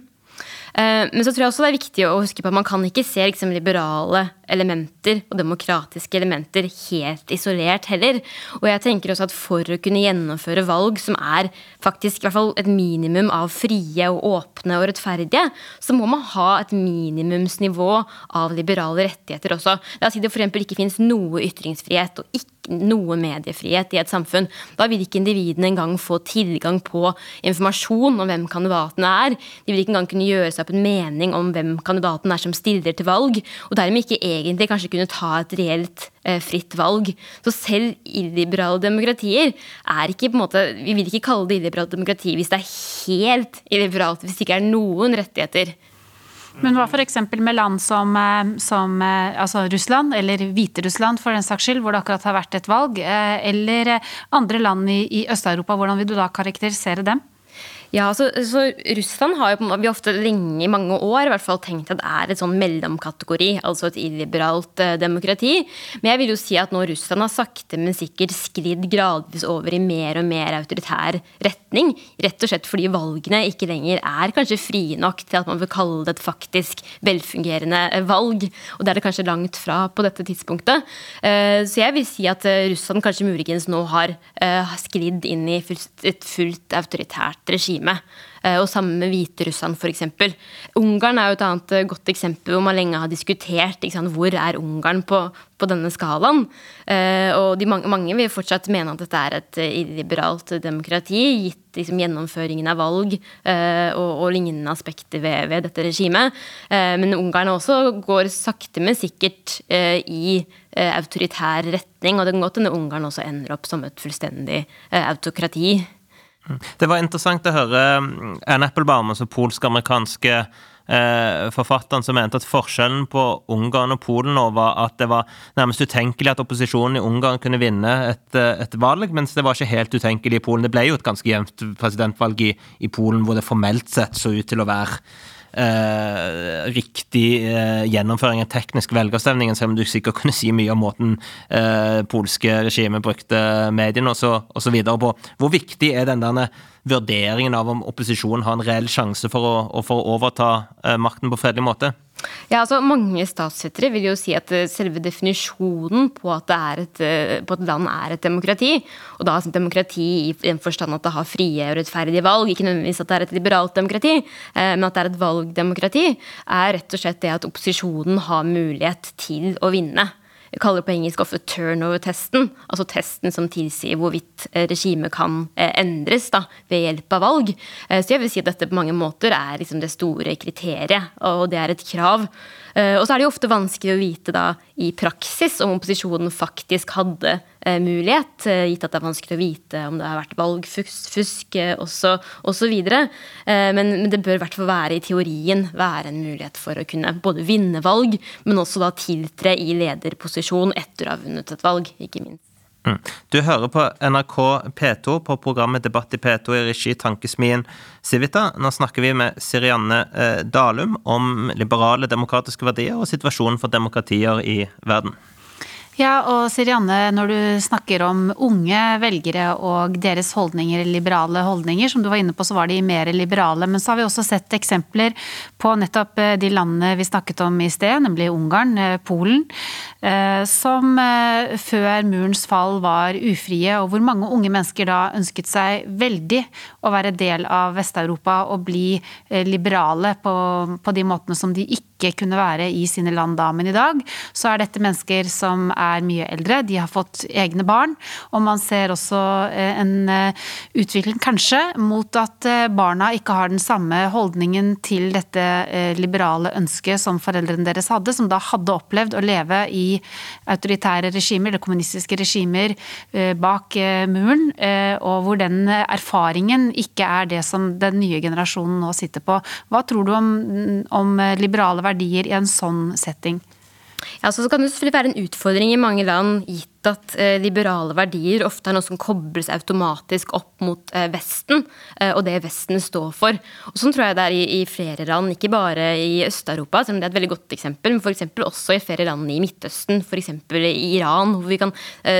Eh, men så tror jeg også det er viktig å huske på at man kan ikke se liksom, liberale elementer og demokratiske elementer helt isolert heller. Og jeg tenker også at for å kunne gjennomføre valg som er faktisk i hvert fall et minimum av frie og åpne og rettferdige, så må man ha et minimumsnivå av liberale rettigheter også. La oss si det f.eks. ikke finnes noe ytringsfrihet og ikke noe mediefrihet i et samfunn. Da vil ikke individene engang få tilgang på informasjon om hvem kandidatene er. De vil ikke engang kunne gjøre seg opp en mening om hvem kandidaten er som stiller til valg, og dermed ikke egentlig kanskje kunne ta et reelt eh, fritt valg. Så selv illiberale demokratier er ikke på en måte Vi vil ikke kalle det illiberalt demokrati hvis det er helt illiberalt, hvis det ikke er noen rettigheter. Men hva f.eks. med land som, eh, som eh, altså Russland, eller Hviterussland for den saks skyld, hvor det akkurat har vært et valg, eh, eller andre land i, i Øst-Europa, hvordan vil du da karakterisere dem? Ja, så, så, Russland har jo vi ofte lenge i mange år i hvert fall tenkt at det er et sånn mellomkategori, altså et illiberalt eh, demokrati. Men jeg vil jo si at nå Russland har sakte, men sikkert skridd gradvis over i mer og mer autoritær retning. Rett og slett fordi valgene ikke lenger er kanskje frie nok til at man vil kalle det et faktisk velfungerende eh, valg. Og det er det kanskje langt fra på dette tidspunktet. Eh, så jeg vil si at eh, Russland kanskje muligens nå har skridd inn i et fullt autoritært regime regime. Eh, og sammen med Hviterussland f.eks. Ungarn er jo et annet eh, godt eksempel hvor man lenge har diskutert sant, hvor er Ungarn på, på denne skalaen. Eh, og de, mange vil fortsatt mene at dette er et illiberalt demokrati, gitt liksom, gjennomføringen av valg og, og, lignende aspekter ved, ved dette regimet. Men Ungarn også går sakte, men sikkert i autoritær retning, og det kan godt hende Ungarn også ender opp som et fullstendig autokrati. Det var interessant å høre Ann Anne Applebaum, altså polsk-amerikanske eh, forfatteren, som mente at forskjellen på Ungarn og Polen nå var at det var nærmest utenkelig at opposisjonen i Ungarn kunne vinne et, eh, et, valg, mens det var ikke helt utenkelig i Polen. Det ble jo et ganske jevnt presidentvalg i, i Polen, hvor det formelt sett så ut til å være eh, riktig eh, gjennomføring av teknisk velgerstevning, selv om du sikkert kunne si mye om måten eh, polske regimet brukte mediene videre på. Hvor viktig er den denne vurderingen av om opposisjonen har en reell sjanse for å, for å overta eh, makten på fredelig måte? Ja, altså Mange statssettere vil jo si at eh, selve definisjonen på at, et, eh, på at land er et demokrati, og da altså demokrati i den forstand at det har frie og rettferdige valg, ikke nødvendigvis at det er et liberalt demokrati, eh, men at det er et valgdemokrati, er rett og slett det at opposisjonen har mulighet til å vinne. Kaller på engelsk ofte turnover-testen, altså testen som tilsier hvorvidt eh, regimet kan eh, endres da, ved hjelp av valg. Eh, så jeg vil si at dette på mange måter er liksom det store kriteriet, og det er et krav. Og så er det jo ofte vanskelig å vite da i praksis om opposisjonen faktisk hadde Eh, mulighet, eh, gitt at det er vanskelig å vite om det har vært valgfusk osv. Eh, men, men det bør i hvert fall være i teorien være en mulighet for å kunne både vinne valg, men også da tiltre i lederposisjon etter å ha vunnet et valg, ikke minst. Mm. Du hører på NRK P2 på programmet Debatt i P2 i regi Tankesmien Civita. Nå snakker vi med Sirianne Dalum om liberale demokratiske verdier og situasjonen for demokratier i verden. Ja, og Sirianne, når du snakker om unge velgere og deres holdninger, liberale holdninger, som du var inne på, så var de mer liberale. Men så har vi også sett eksempler på nettopp eh, de landene vi snakket om i sted, nemlig Ungarn, eh, Polen, eh, som før murens fall var ufrie, og hvor mange unge mennesker da ønsket seg veldig å være del av Vest-Europa og bli liberale på, på de måtene som de ikke kunne være i sine land da. Men i dag så er dette mennesker som er mye eldre, de har fått egne barn. Og man ser også eh, en eh, utvikling kanskje mot at eh, barna ikke har den samme holdningen til dette liberale ønsket som foreldrene deres hadde, som da hadde opplevd å leve i autoritære regimer, eller kommunistiske regimer, bak muren, og hvor den erfaringen ikke er det som den nye generasjonen nå sitter på. Hva tror du om, om liberale verdier i en sånn setting? Ja, så kan det selvfølgelig være en utfordring i mange land, gitt at eh, liberale verdier ofte er noe som kobles automatisk opp mot eh, Vesten, eh, og det Vesten står for. Og Sånn tror jeg det er i, i flere land, ikke bare i Øst-Europa, selv om det er et veldig godt eksempel, men f.eks. også i flere land i Midtøsten, f.eks. i Iran, hvor kan,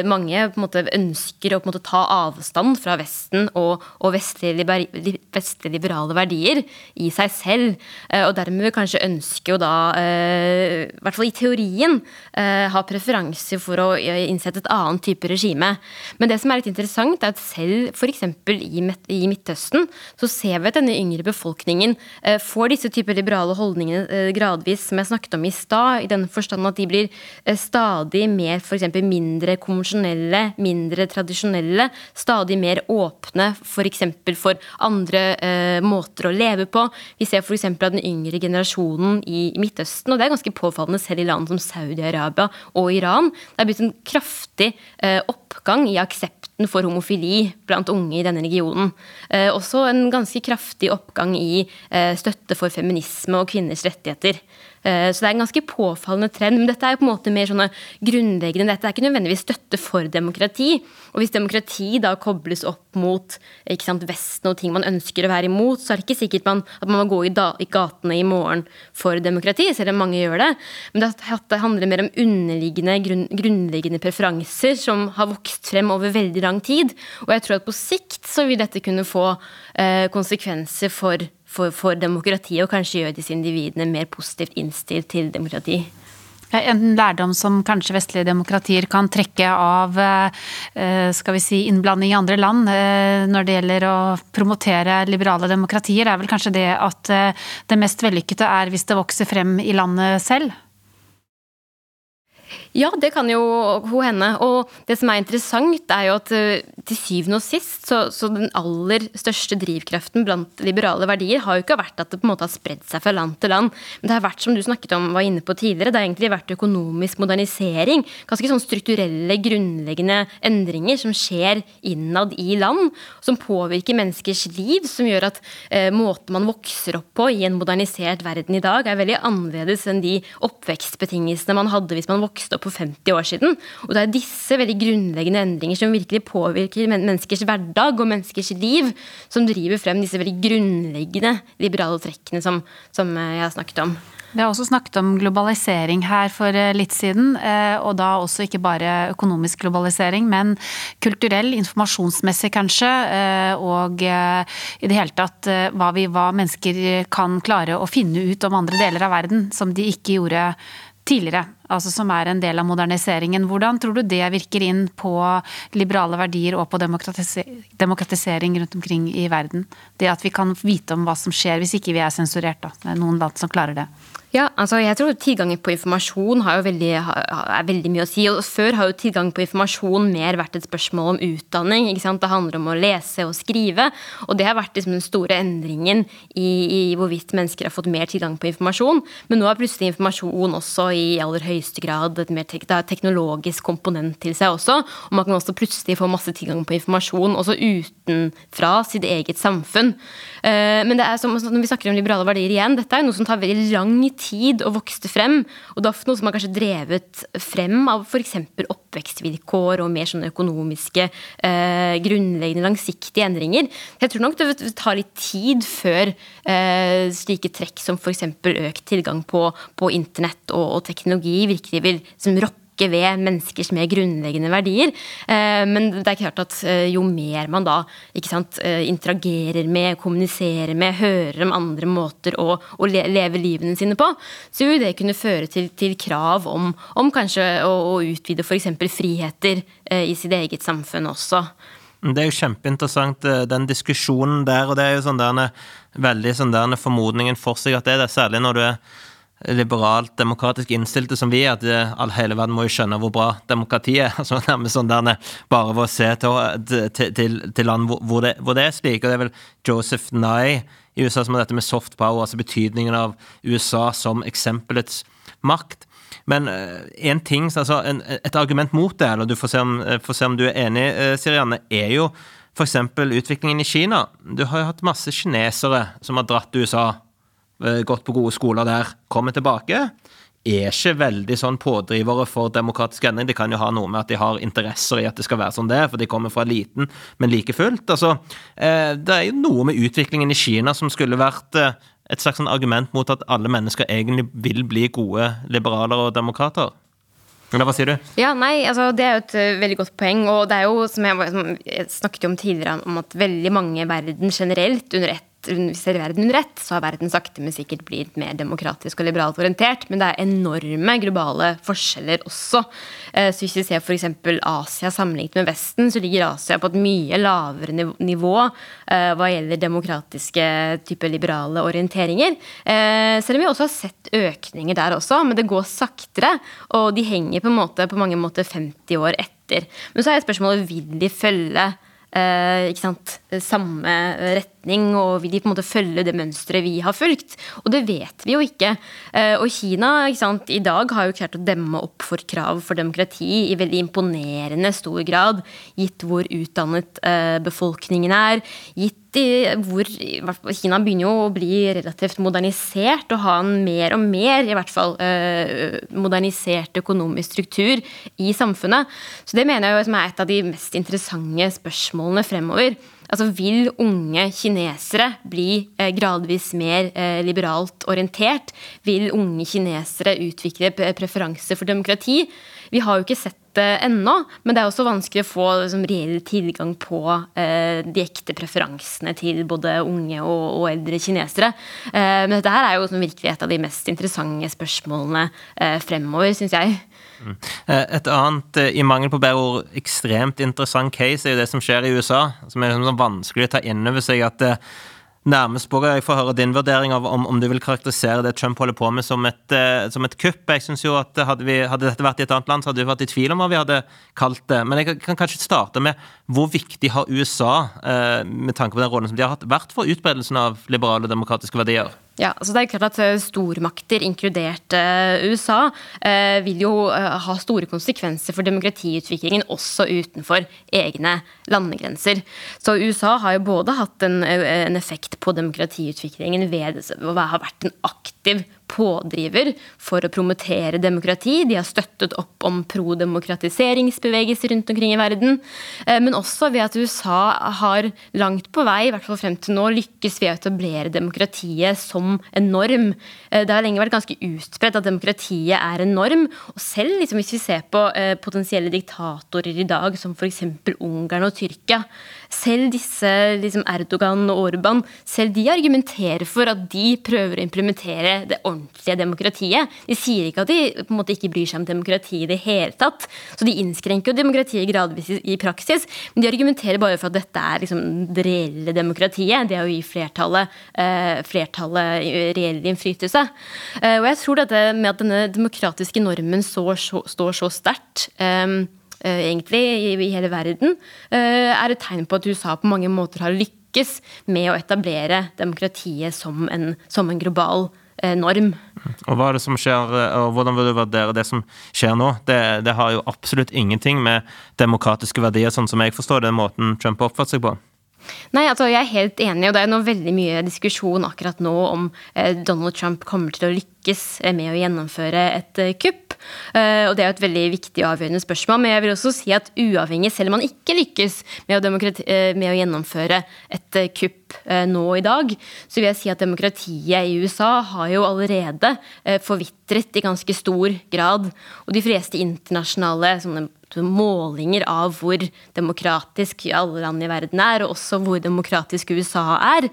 mange måte ønsker å måte ta avstand fra Vesten og, og vestlige, liber, vestlige, liberale verdier i seg selv, og dermed kanskje ønsker å da, i hvert fall i teorien, ha preferanse for å innsette et annet type regime. Men det som er litt interessant, er at selv f.eks. I, i Midtøsten så ser vi at denne yngre befolkningen eh, får disse typer liberale holdningene eh, gradvis, som jeg snakket om i stad, i den forstand at de blir eh, stadig mer f.eks. mindre konvensjonelle, mindre tradisjonelle, stadig mer åpne f.eks. For, for andre måter å leve på. Vi ser f.eks. at den yngre generasjonen i Midtøsten, og det er ganske påfallende selv i land som Saudi-Arabia og Iran, det er blitt en kraftig kraftig eh, oppgang i aksepten for homofili blant unge i denne regionen. Eh, også en ganske kraftig oppgang i eh, støtte for feminisme og kvinners rettigheter. Eh, så det er en ganske påfallende trend. Men dette er jo på en måte mer sånne grunnleggende Dette er ikke nødvendigvis støtte for demokrati. Og hvis demokrati da kobles opp mot sant, Vesten og ting man ønsker å være imot, så er det ikke sikkert man, at man må gå i, da, i, gatene i morgen for demokrati, selv om mange gjør det. Men det handler mer om underliggende, grunn, grunnleggende preferanser som har vokst frem over veldig lang tid. Og jeg tror at på sikt så vil dette kunne få eh, konsekvenser for for, for demokratiet, og kanskje gjøre disse individene mer positivt innstilt til demokrati. En lærdom som kanskje vestlige demokratier kan trekke av eh, skal vi si, innblanding i andre land eh, når det gjelder å promotere liberale demokratier, er vel kanskje det at eh, det mest vellykkede er hvis det vokser frem i landet selv? Ja, det kan jo hende. Og det som er interessant, er jo at eh, til syvende og sist så, så, den aller største drivkraften blant liberale verdier har jo ikke vært at det på en måte har spredd seg fra land til land. Men det har vært, som du snakket om, var inne på tidligere, det har egentlig vært økonomisk modernisering. Ganske sånn strukturelle, grunnleggende endringer som skjer innad i land. Som påvirker menneskers liv, som gjør at eh, måten man vokser opp på i en modernisert verden i dag, er veldig annerledes enn de oppvekstbetingelsene man hadde hvis man vokste opp for 50 år siden. Og det er disse veldig grunnleggende endringer som virkelig påvirker menneskers hverdag og menneskers liv, som driver frem disse veldig grunnleggende liberale trekkene som, som jeg har snakket om. Vi har også snakket om globalisering her for eh, litt siden, eh, og da også ikke bare økonomisk globalisering, men kulturell, informasjonsmessig kanskje, eh, og i det hele tatt hva, vi, hva mennesker kan klare å finne ut om andre deler av verden som de ikke gjorde tidligere, altså som er en del av moderniseringen. Hvordan tror du det virker inn på liberale verdier og på demokratisering rundt omkring i verden? Det at vi kan vite om hva som skjer hvis ikke vi er sensurert. Da. Det er noen land som klarer det. Ja, altså jeg tror tilgangen på informasjon har jo veldig, er veldig mye å si. og Før har jo tilgang på informasjon mer vært et spørsmål om utdanning. ikke sant? Det handler om å lese og skrive. Og det har vært liksom den store endringen i, i, hvorvidt mennesker har fått mer tilgang på informasjon. Men nå er plutselig informasjon også i aller høyeste grad et mer tek teknologisk komponent til seg også. Og man kan også plutselig få masse tilgang på informasjon også utenfra sitt eget samfunn. Uh, men det er som når vi snakker om liberale verdier igjen, dette er noe som tar veldig lang tid tid og vokste frem. Og det er ofte noe som har kanskje drevet frem av f.eks. oppvekstvilkår og mer sånne økonomiske, eh, grunnleggende, langsiktige endringer. Jeg tror nok det tar litt tid før eh, slike trekk som f.eks. økt tilgang på, på internett og, og teknologi virkelig vil som rokke rokke ved menneskers mer grunnleggende verdier. Eh, men det er klart at eh, jo mer man da sant, eh, interagerer med, kommuniserer med, hører om andre måter å, å leve livene sine på, så vil det kunne føre til, til krav om, om, kanskje å, å utvide f.eks. friheter i sitt eget samfunn også. Det er jo kjempeinteressant, den diskusjonen der. Og det er jo sånn der, veldig sånn der formodningen for seg at det er det, særlig når du er liberalt, demokratisk innstilte som vi er, at eh, all, hele verden må jo skjønne hvor bra demokrati er. altså nærmest sånn der, Bare ved å se til, til, til land hvor det, hvor det, er slik. og Det er vel Joseph Nye i USA som har dette med soft power, altså betydningen av USA som eksempelets makt. Men en ting, altså en, et argument mot det, eller du får se om, eh, får se om du er enig, Sirianne, er jo f.eks. utviklingen i Kina. Du har jo hatt masse kinesere som har dratt til USA Eh, gått på gode skoler der, kommer tilbake. Er ikke veldig sånn pådrivere for demokratisk endring. De kan jo ha noe med at de har interesser i at det skal være sånn det, for de kommer fra eliten, men like fullt. Altså, eh, det er jo noe med utviklingen i Kina som skulle vært eh, et slags sånn argument mot at alle mennesker egentlig vil bli gode liberaler og demokrater. Eller hva sier du? Ja, nei, altså Det er jo et veldig godt poeng. Og det er jo, som jeg, som jeg snakket om tidligere, om at veldig mange i verden generelt under ett ser verden under ett, så har verden sakte, men sikkert blitt mer demokratisk og liberalt orientert. Men det er enorme globale forskjeller også. Eh, så hvis vi ser f.eks. Asia sammenlignet med Vesten, så ligger Asia på et mye lavere nivå eh, hva gjelder demokratiske type liberale orienteringer. Eh, selv om vi også har sett økninger der også, men det går saktere. Og de henger på, måte, på mange måter 50 år etter. Men så er spørsmålet vil de følge ikke sant, samme retning, og vil de på en måte følge det mønsteret vi har fulgt? Og det vet vi jo ikke. Eh, og Kina sant, i dag har jo klart å demme opp for krav for demokrati i veldig imponerende stor grad, gitt hvor utdannet eh, befolkningen er, gitt hvor Kina begynner jo å bli relativt modernisert og ha en mer og mer, i hvert fall, eh, modernisert økonomisk struktur i samfunnet. Så det mener jeg er et av de mest interessante spørsmålene fremover. Altså Vil unge kinesere bli eh, gradvis mer eh, liberalt orientert? Vil unge kinesere utvikle preferanse for demokrati? Vi har jo ikke sett det ennå, men det er også vanskelig å få liksom, reell tilgang på eh, de ekte preferansene til både unge og, og eldre kinesere. Men dette her er jo liksom, virkelig et av de mest interessante spørsmålene fremover, syns jeg. Mm. Et annet, i mangel på bedre ord, ekstremt interessant case er jo det som skjer i USA. Som er sånn vanskelig å ta inn over seg at nærmest på. Jeg får høre din vurdering av om, om, du vil karakterisere det Trump holder på med som et, som et kupp. Jeg synes jo at hadde, vi, hadde, dette vært i et annet land, så hadde vi vært i tvil om hva vi hadde kalt det. Men jeg kan kanskje starte med hvor viktig har USA, med tanke på den rollen som de har hatt, vært for utbredelsen av liberale og demokratiske verdier? Ja, så det er klart at eh, Stormakter, inkludert uh, USA, uh, vil jo ha store konsekvenser for demokratiutviklingen også utenfor egne landegrenser. Så USA har jo både hatt en, en effekt på demokratiutviklingen ved å ha vært en aktiv pådriver for å promotere demokrati. De har støttet opp om prodemokratiseringsbevegelser rundt omkring i verden. Eh, men også ved at USA har langt på vei, i hvert fall frem til nå, lykkes ved å etablere demokratiet som en norm. Eh, det har lenge vært ganske utbredt at demokratiet er en norm. Og selv liksom, hvis vi ser på eh, potensielle diktatorer i dag, som f.eks. Ungarn og Tyrkia, selv disse liksom Erdogan og Orban, selv de argumenterer for at de prøver å implementere det ordentlige demokratiet. De sier ikke at de på en måte ikke bryr seg om demokrati i det hele tatt. Så de innskrenker jo demokratiet gradvis i, i praksis, men de argumenterer bare for at dette er liksom det reelle demokratiet. Det er å gi flertallet, eh, flertallet reell innflytelse. Eh, og jeg tror dette med at denne demokratiske normen står så, står så sterkt eh, Eh, egentlig i hele verden, eh, er et tegn på at USA på mange måter har lykkes med å etablere demokratiet som en, som en global norm. Og hva er det som skjer, og Hvordan vil du vurdere det som skjer nå? Det, det har jo absolutt ingenting med demokratiske verdier, sånn som jeg forstår det, måten Trump oppfatter seg på. Nei, altså jeg er helt enig, og det er nå veldig mye diskusjon akkurat nå om eh, Donald Trump kommer til å lykkes med å gjennomføre et eh, kupp. Uh, og det er et veldig viktig og avgjørende spørsmål. Men jeg vil også si at uavhengig, selv om man ikke lykkes med å, uh, med å gjennomføre et uh, kupp nå i dag, så vil jeg si at demokratiet i USA har jo allerede forvitret i ganske stor grad. Og de fleste internasjonale sånne målinger av hvor demokratisk alle land i verden er, og også hvor demokratisk USA er,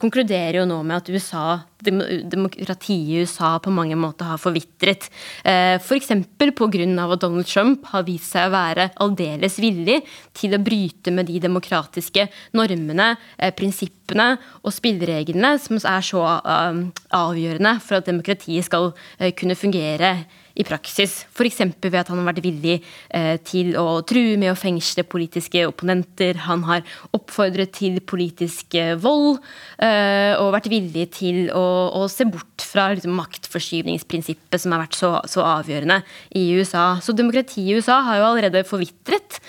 konkluderer jo nå med at USA demokratiet i USA på mange måter har forvitret. Eh, F.eks. pga. at Donald Trump har vist seg å være aldeles villig til å bryte med de demokratiske normene, eh, prinsippene og spillereglene som er så eh, avgjørende for at demokratiet skal kunne fungere i praksis. F.eks. ved at han har vært villig eh, til å true med å fengsle politiske opponenter. Han har oppfordret til politisk eh, vold eh, og vært villig til å, å se bort fra liksom, maktforskyvningsprinsippet som har vært så, så, avgjørende i USA. Så demokratiet i USA har jo allerede forvitret.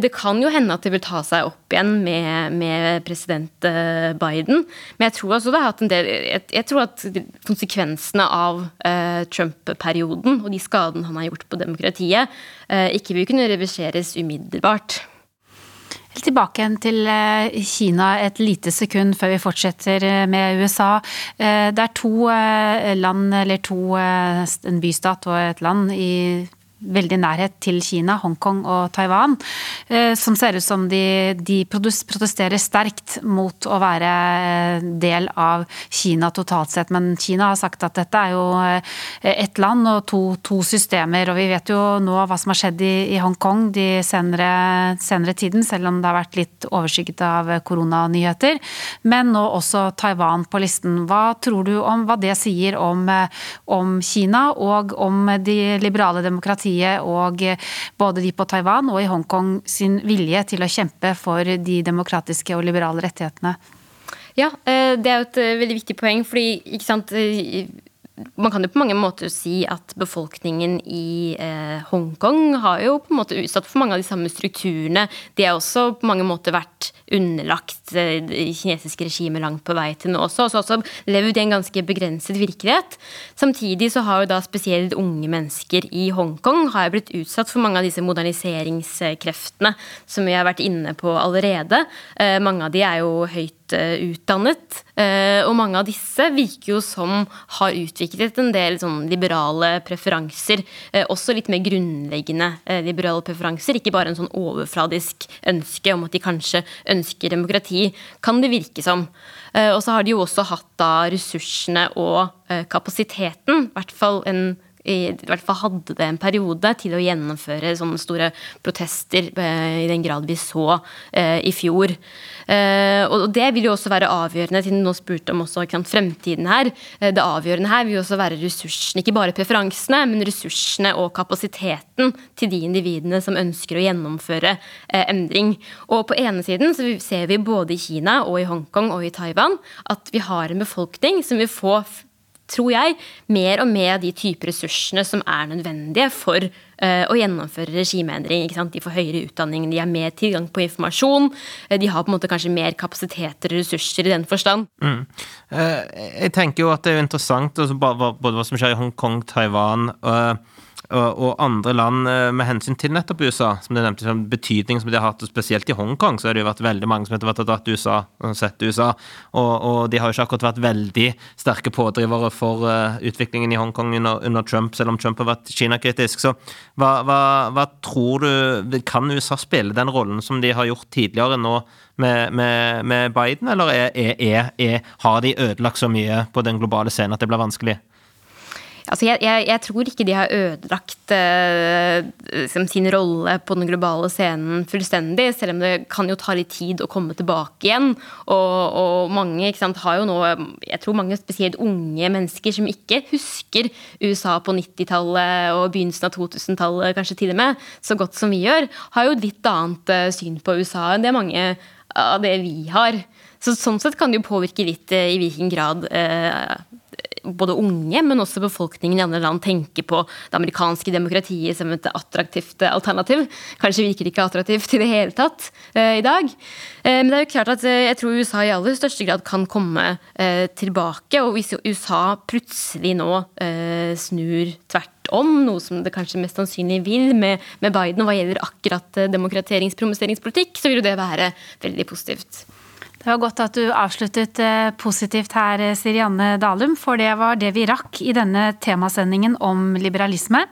Det kan jo hende at det vil ta seg opp igjen med, med president Biden. Men jeg tror altså det har hatt en del Jeg, jeg tror at konsekvensene av uh, Trump-perioden og de skadene han har gjort på demokratiet, eh, ikke vil kunne reverseres umiddelbart. Helt tilbake til eh, Kina et lite sekund før vi fortsetter eh, med USA. Det er to land, eller to, en bystat og et land i veldig nærhet til Kina, Hongkong og Taiwan, eh, som ser ut som de, de, protesterer sterkt mot å være eh, del av Kina totalt sett. Men Kina har sagt at dette er jo eh, ett land og to, to systemer. Og vi vet jo nå hva som har skjedd i, i Hongkong de senere, senere, tiden, selv om det har vært litt overskygget av koronanyheter. Men nå også Taiwan på listen. Hva tror du om hva det sier om, om Kina og om de liberale demokratiene? Partiet og både de på Taiwan og i Hongkong sin vilje til å kjempe for de demokratiske og liberale rettighetene? Ja, eh, det er jo et eh, veldig viktig poeng. fordi ikke sant, man kan jo på mange måter si at befolkningen i eh, Hongkong har jo på en måte utsatt for mange av de samme strukturene. De har også på mange måter vært underlagt eh, kinesiske regimet langt på vei til nå også. Og så også levd i en ganske begrenset virkelighet. Samtidig så har jo da spesielt unge mennesker i Hongkong har blitt utsatt for mange av disse moderniseringskreftene som vi har vært inne på allerede. Eh, mange av de er jo høyt utdannet. Eh, og mange av disse virker jo som har utviklet en del sånn liberale preferanser. Også litt mer grunnleggende liberale preferanser, ikke bare en sånn overfladisk ønske om at de kanskje ønsker demokrati, kan det virke som. Og så har de jo også hatt da ressursene og kapasiteten, i hvert fall en i, hvert fall hadde det en periode til å gjennomføre sånne store protester i den grad vi så eh, i fjor. Eh, og det vil jo også være avgjørende, siden du nå spurte om også fremtiden her. Eh, det avgjørende her vil jo også være ressursene, ikke bare preferansene, men ressursene og kapasiteten til de individene som ønsker å gjennomføre eh, endring. Og på ene siden så ser vi både i Kina og i Hongkong og i Taiwan at vi har en befolkning som vil få tror jeg, mer og mer de typer ressursene som er nødvendige for uh, å gjennomføre regimeendring. De får høyere utdanning, de har mer tilgang på informasjon, uh, de har på en måte kanskje mer kapasiteter og ressurser i den forstand. Mm. Uh, jeg tenker jo at det er interessant altså, både, hva som skjer i Hongkong, Taiwan og, og, andre land eh, med hensyn til nettopp USA. Som det nevnte, som betydning som de har hatt, og spesielt i Hongkong, så har det jo vært veldig mange som har dratt til USA og sett USA. Og, og de har jo ikke akkurat vært veldig sterke pådrivere for uh, utviklingen i Hongkong under, under, Trump, selv om Trump har vært Kina-kritisk. Så hva, hva, hva, tror du Kan USA spille den rollen som de har gjort tidligere nå med, med, med Biden, eller er, er, er, har de ødelagt så mye på den globale scenen at det blir vanskelig? Altså jeg, jeg, jeg, tror ikke de har ødelagt uh, sin rolle på den globale scenen fullstendig, selv om det kan jo ta litt tid å komme tilbake igjen. Og, og mange sant, har jo nå Jeg tror mange, spesielt unge mennesker, som ikke husker USA på 90-tallet og begynnelsen av 2000-tallet, kanskje til og med, så godt som vi gjør, har jo et litt annet uh, syn på USA enn det mange av det vi har. Så sånn sett kan det jo påvirke litt uh, i hvilken grad både unge, men også befolkningen i andre land tenker på det amerikanske demokratiet som et attraktivt alternativ. Kanskje virker det ikke attraktivt i det hele tatt eh, i dag. Eh, men det er jo klart at eh, jeg tror USA i aller største grad kan komme eh, tilbake. Og hvis USA plutselig nå eh, snur tvert om, noe som det kanskje mest sannsynlig vil med, med Biden hva gjelder akkurat eh, demokraterings-promotteringspolitikk, så vil jo det være veldig positivt. Det var godt at du avsluttet eh, positivt her, eh, Sirianne Dalum, for det var det vi rakk i denne temasendingen om liberalisme.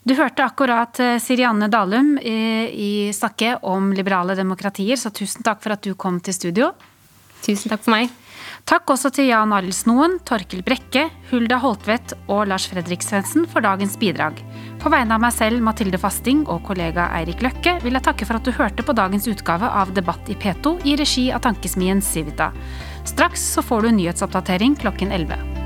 Du hørte akkurat eh, Sirianne Dalum i snakke om liberale demokratier, så tusen takk for at du kom til studio. Tusen takk for meg. Takk også til Jan Arild Snoen, Torkel Brekke, Hulda Holtvedt og Lars Fredrik Svendsen for dagens bidrag. På vegne av meg selv, Mathilde Fasting og kollega Eirik Løkke vil jeg takke for at du hørte på dagens utgave av Debatt i P2 i regi av tankesmien Civita. Straks så får du nyhetsoppdatering klokken 11.